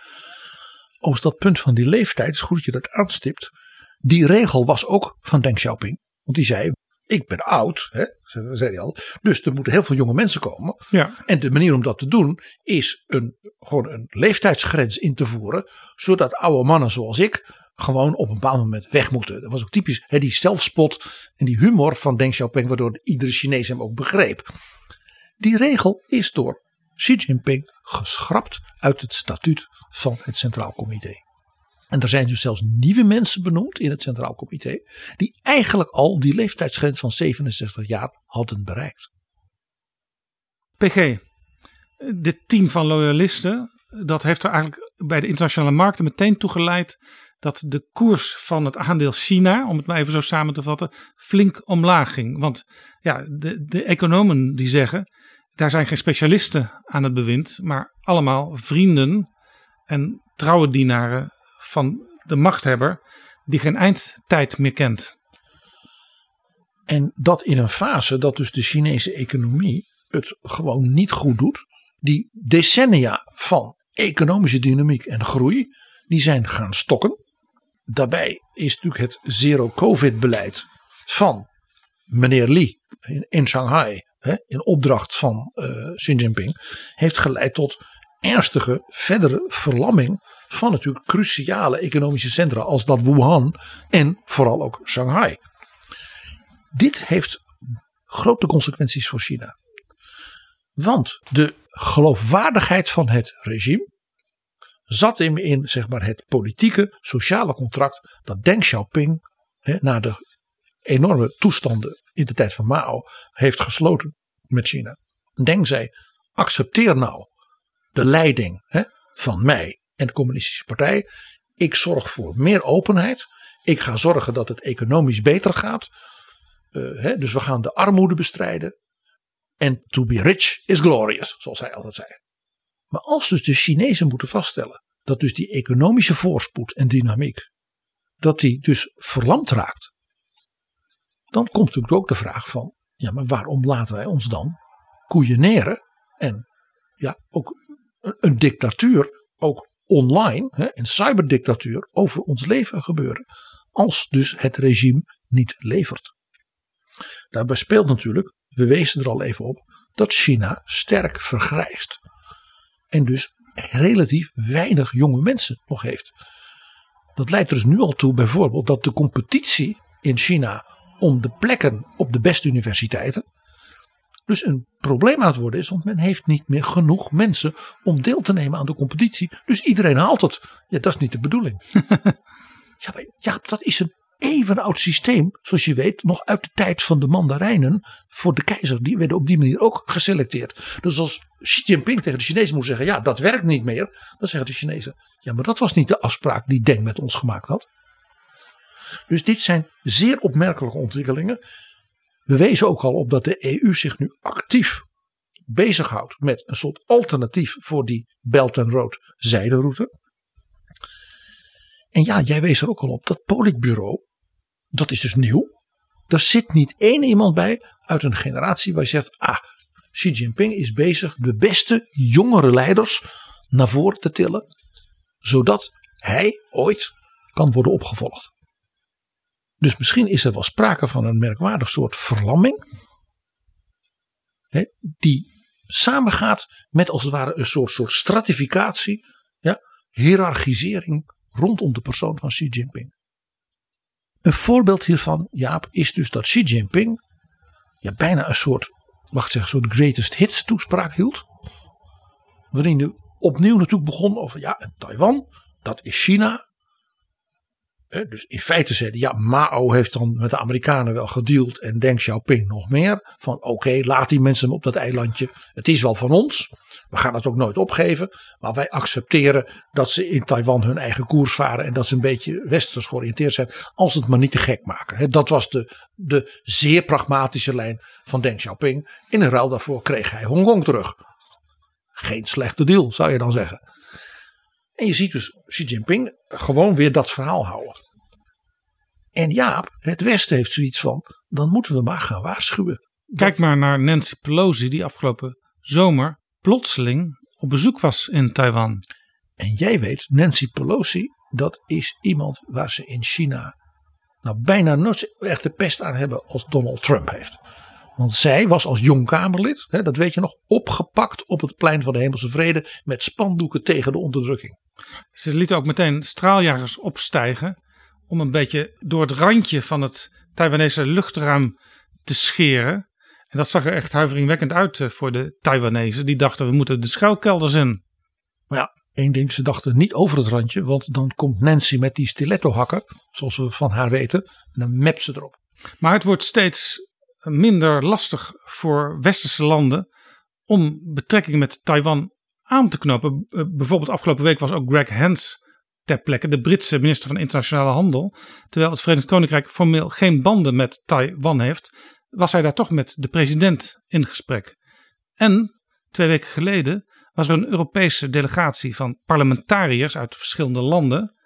[SPEAKER 6] Over dat punt van die leeftijd, is goed dat je dat aanstipt. Die regel was ook van Deng Xiaoping. Want die zei, ik ben oud, hè, zei hij al. Dus er moeten heel veel jonge mensen komen.
[SPEAKER 5] Ja.
[SPEAKER 6] En de manier om dat te doen is een, gewoon een leeftijdsgrens in te voeren. Zodat oude mannen zoals ik gewoon op een bepaald moment weg moeten. Dat was ook typisch hè, die zelfspot en die humor van Deng Xiaoping. Waardoor iedere Chinees hem ook begreep. Die regel is door Xi Jinping geschrapt uit het statuut van het Centraal Comité. En er zijn dus zelfs nieuwe mensen benoemd in het Centraal Comité. die eigenlijk al die leeftijdsgrens van 67 jaar hadden bereikt.
[SPEAKER 5] PG, dit team van loyalisten. dat heeft er eigenlijk bij de internationale markten meteen toe geleid. dat de koers van het aandeel China, om het maar even zo samen te vatten. flink omlaag ging. Want ja, de, de economen die zeggen. daar zijn geen specialisten aan het bewind. maar allemaal vrienden en trouwe dienaren van de machthebber die geen eindtijd meer kent.
[SPEAKER 6] En dat in een fase dat dus de Chinese economie het gewoon niet goed doet. Die decennia van economische dynamiek en groei, die zijn gaan stokken. Daarbij is natuurlijk het zero-covid-beleid van meneer Li in, Shanghai, hè, in opdracht van uh, Xi Jinping, heeft geleid tot ernstige verdere verlamming van natuurlijk cruciale economische centra als dat Wuhan en vooral ook Shanghai. Dit heeft grote consequenties voor China. Want de geloofwaardigheid van het regime zat hem in zeg maar, het politieke, sociale contract dat Deng Xiaoping hè, na de enorme toestanden in de tijd van Mao heeft gesloten met China. Deng zei: accepteer nou de leiding hè, van mij en de Communistische Partij. Ik zorg voor meer openheid. Ik ga zorgen dat het economisch beter gaat. Uh, hè, dus we gaan de armoede bestrijden. En to be rich is glorious, zoals hij altijd zei. Maar als dus de Chinezen moeten vaststellen dat dus die economische voorspoed en dynamiek, dat die dus verlamd raakt. Dan komt natuurlijk ook de vraag van, ja maar waarom laten wij ons dan koeieneren en ja ook een dictatuur ook online, hè, een cyberdictatuur, over ons leven gebeuren. Als dus het regime niet levert. Daarbij speelt natuurlijk, we wezen er al even op, dat China sterk vergrijst. En dus relatief weinig jonge mensen nog heeft. Dat leidt er dus nu al toe bijvoorbeeld dat de competitie in China om de plekken op de beste universiteiten dus een probleem aan het worden is, want men heeft niet meer genoeg mensen om deel te nemen aan de competitie. Dus iedereen haalt het. Ja, dat is niet de bedoeling. ja, maar, ja, dat is een even oud systeem, zoals je weet, nog uit de tijd van de mandarijnen voor de keizer. Die werden op die manier ook geselecteerd. Dus als Xi Jinping tegen de Chinezen moet zeggen, ja, dat werkt niet meer. Dan zeggen de Chinezen, ja, maar dat was niet de afspraak die Deng met ons gemaakt had. Dus dit zijn zeer opmerkelijke ontwikkelingen. We wezen ook al op dat de EU zich nu actief bezighoudt met een soort alternatief voor die Belt and Road zijderoute. En ja, jij wees er ook al op dat politbureau, dat is dus nieuw. Er zit niet één iemand bij uit een generatie waar je zegt, ah, Xi Jinping is bezig de beste jongere leiders naar voren te tillen, zodat hij ooit kan worden opgevolgd. Dus misschien is er wel sprake van een merkwaardig soort verlamming, hè, die samengaat met als het ware een soort, soort stratificatie, ja, hiërarchisering rondom de persoon van Xi Jinping. Een voorbeeld hiervan, Jaap, is dus dat Xi Jinping ja, bijna een soort, wacht zeggen, soort greatest hits toespraak hield. Waarin hij opnieuw natuurlijk begon over, ja, Taiwan, dat is China. Dus in feite zeiden, ja, Mao heeft dan met de Amerikanen wel gedeeld en Deng Xiaoping nog meer. Van oké, laat die mensen op dat eilandje. Het is wel van ons. We gaan het ook nooit opgeven. Maar wij accepteren dat ze in Taiwan hun eigen koers varen. En dat ze een beetje westers georiënteerd zijn. Als het maar niet te gek maken. Dat was de, de zeer pragmatische lijn van Deng Xiaoping. In ruil daarvoor kreeg hij Hongkong terug. Geen slechte deal, zou je dan zeggen. En je ziet dus Xi Jinping gewoon weer dat verhaal houden. En Jaap, het Westen heeft zoiets van, dan moeten we maar gaan waarschuwen.
[SPEAKER 5] Kijk maar naar Nancy Pelosi die afgelopen zomer plotseling op bezoek was in Taiwan.
[SPEAKER 6] En jij weet, Nancy Pelosi, dat is iemand waar ze in China nou bijna nooit echt de pest aan hebben als Donald Trump heeft. Want zij was als jong Kamerlid, hè, dat weet je nog, opgepakt op het plein van de Hemelse Vrede met spandoeken tegen de onderdrukking.
[SPEAKER 5] Ze lieten ook meteen straaljagers opstijgen om een beetje door het randje van het Taiwanese luchtruim te scheren. En dat zag er echt huiveringwekkend uit eh, voor de Taiwanese. Die dachten we moeten de schuilkelders in.
[SPEAKER 6] Maar ja, één ding, ze dachten niet over het randje, want dan komt Nancy met die stiletto hakken, zoals we van haar weten, en dan mept ze erop.
[SPEAKER 5] Maar het wordt steeds minder lastig voor westerse landen om betrekkingen met Taiwan aan te knopen. Eh, bijvoorbeeld afgelopen week was ook Greg Hans ter plekke, de Britse minister van Internationale Handel. Terwijl het Verenigd Koninkrijk formeel geen banden met Taiwan heeft, was hij daar toch met de president in gesprek. En twee weken geleden was er een Europese delegatie van parlementariërs uit verschillende landen.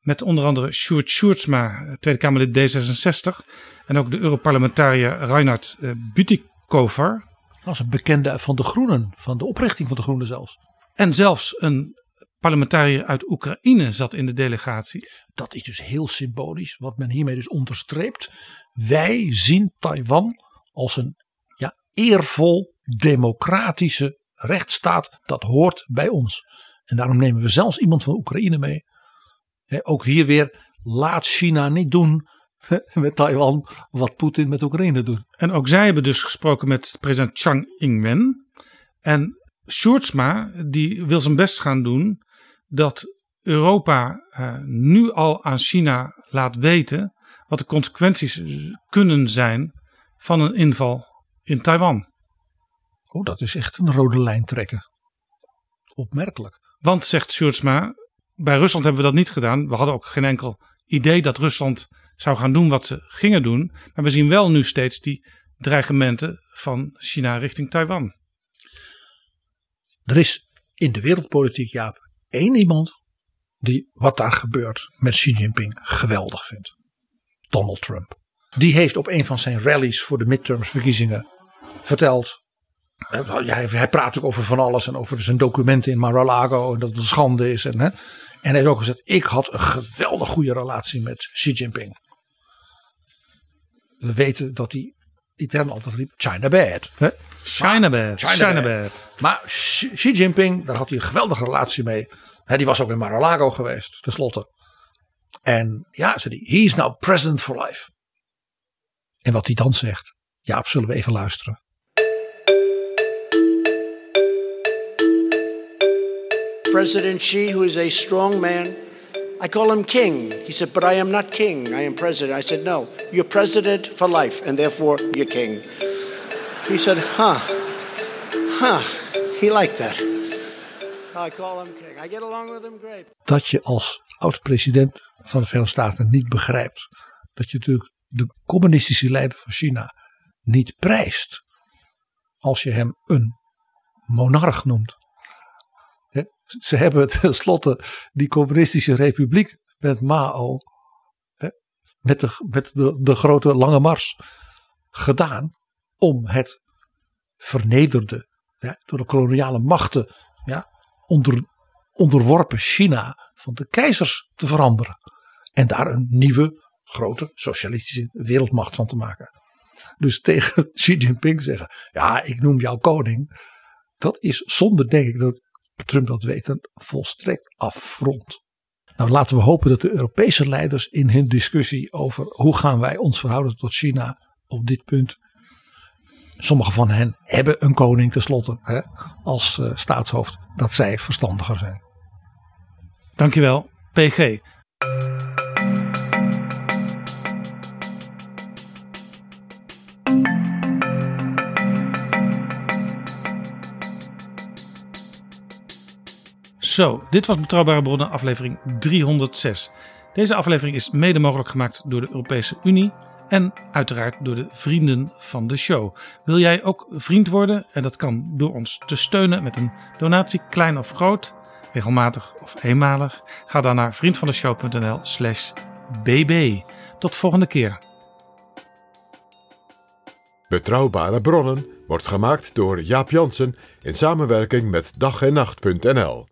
[SPEAKER 5] Met onder andere Sjoerd Sjoerdsma, Tweede Kamerlid D66. En ook de Europarlementariër Reinhard eh, Butikover.
[SPEAKER 6] Als een bekende van de Groenen, van de oprichting van de Groenen zelfs.
[SPEAKER 5] En zelfs een parlementariër uit Oekraïne zat in de delegatie.
[SPEAKER 6] Dat is dus heel symbolisch, wat men hiermee dus onderstreept. Wij zien Taiwan als een ja, eervol democratische rechtsstaat. Dat hoort bij ons. En daarom nemen we zelfs iemand van Oekraïne mee. ook hier weer, laat China niet doen met Taiwan wat Poetin met Oekraïne doet.
[SPEAKER 5] En ook zij hebben dus gesproken met president Chang Ing-wen. En Sjoerdsma die wil zijn best gaan doen dat Europa uh, nu al aan China laat weten wat de consequenties kunnen zijn van een inval in Taiwan.
[SPEAKER 6] Oh, dat is echt een rode lijn trekken. Opmerkelijk.
[SPEAKER 5] Want, zegt Sjoerdsma, bij Rusland hebben we dat niet gedaan. We hadden ook geen enkel idee dat Rusland zou gaan doen wat ze gingen doen. Maar we zien wel nu steeds die dreigementen van China richting Taiwan.
[SPEAKER 6] Er is in de wereldpolitiek, Jaap, één iemand die wat daar gebeurt met Xi Jinping geweldig vindt. Donald Trump. Die heeft op een van zijn rallies voor de midtermsverkiezingen verteld. Hij, hij praat ook over van alles en over zijn documenten in Mar-a-Lago en dat het een schande is. En, hè. en hij heeft ook gezegd: Ik had een geweldig goede relatie met Xi Jinping. We weten dat hij Italiaan altijd riep China bad. Hè?
[SPEAKER 5] China bad. China, China bad.
[SPEAKER 6] Maar Xi Jinping, daar had hij een geweldige relatie mee. He, die was ook in Mar-a-Lago geweest, tenslotte. En ja, zei hij, he is now president for life. En wat hij dan zegt, ja, zullen we even luisteren.
[SPEAKER 7] President Xi, who is a strong man, I call him king. He said, But I am not king. I am president. I said, No, you're president for life, and therefore you're king. He said, Huh, huh. He liked that. I call him king. I get along with him great.
[SPEAKER 6] Dat je als oud-president van de Verenigde Staten niet begrijpt dat je natuurlijk de communistische leider van China niet prijst als je hem een monarch noemt. Ze hebben tenslotte die communistische republiek met Mao, met, de, met de, de grote lange mars gedaan om het vernederde, door de koloniale machten ja, onder, onderworpen China van de keizers te veranderen. En daar een nieuwe grote socialistische wereldmacht van te maken. Dus tegen Xi Jinping zeggen, ja ik noem jou koning. Dat is zonder denk ik dat Trump dat weet een volstrekt affront. Nou laten we hopen dat de Europese leiders in hun discussie over hoe gaan wij ons verhouden tot China op dit punt. Sommige van hen hebben een koning tenslotte hè, als uh, staatshoofd. Dat zij verstandiger zijn.
[SPEAKER 5] Dankjewel, PG. Zo, dit was Betrouwbare Bronnen, aflevering 306. Deze aflevering is mede mogelijk gemaakt door de Europese Unie en uiteraard door de vrienden van de show. Wil jij ook vriend worden? En dat kan door ons te steunen met een donatie, klein of groot, regelmatig of eenmalig. Ga dan naar vriendvandeshow.nl/slash bb. Tot volgende keer.
[SPEAKER 4] Betrouwbare bronnen wordt gemaakt door Jaap Jansen in samenwerking met dag en nacht.nl.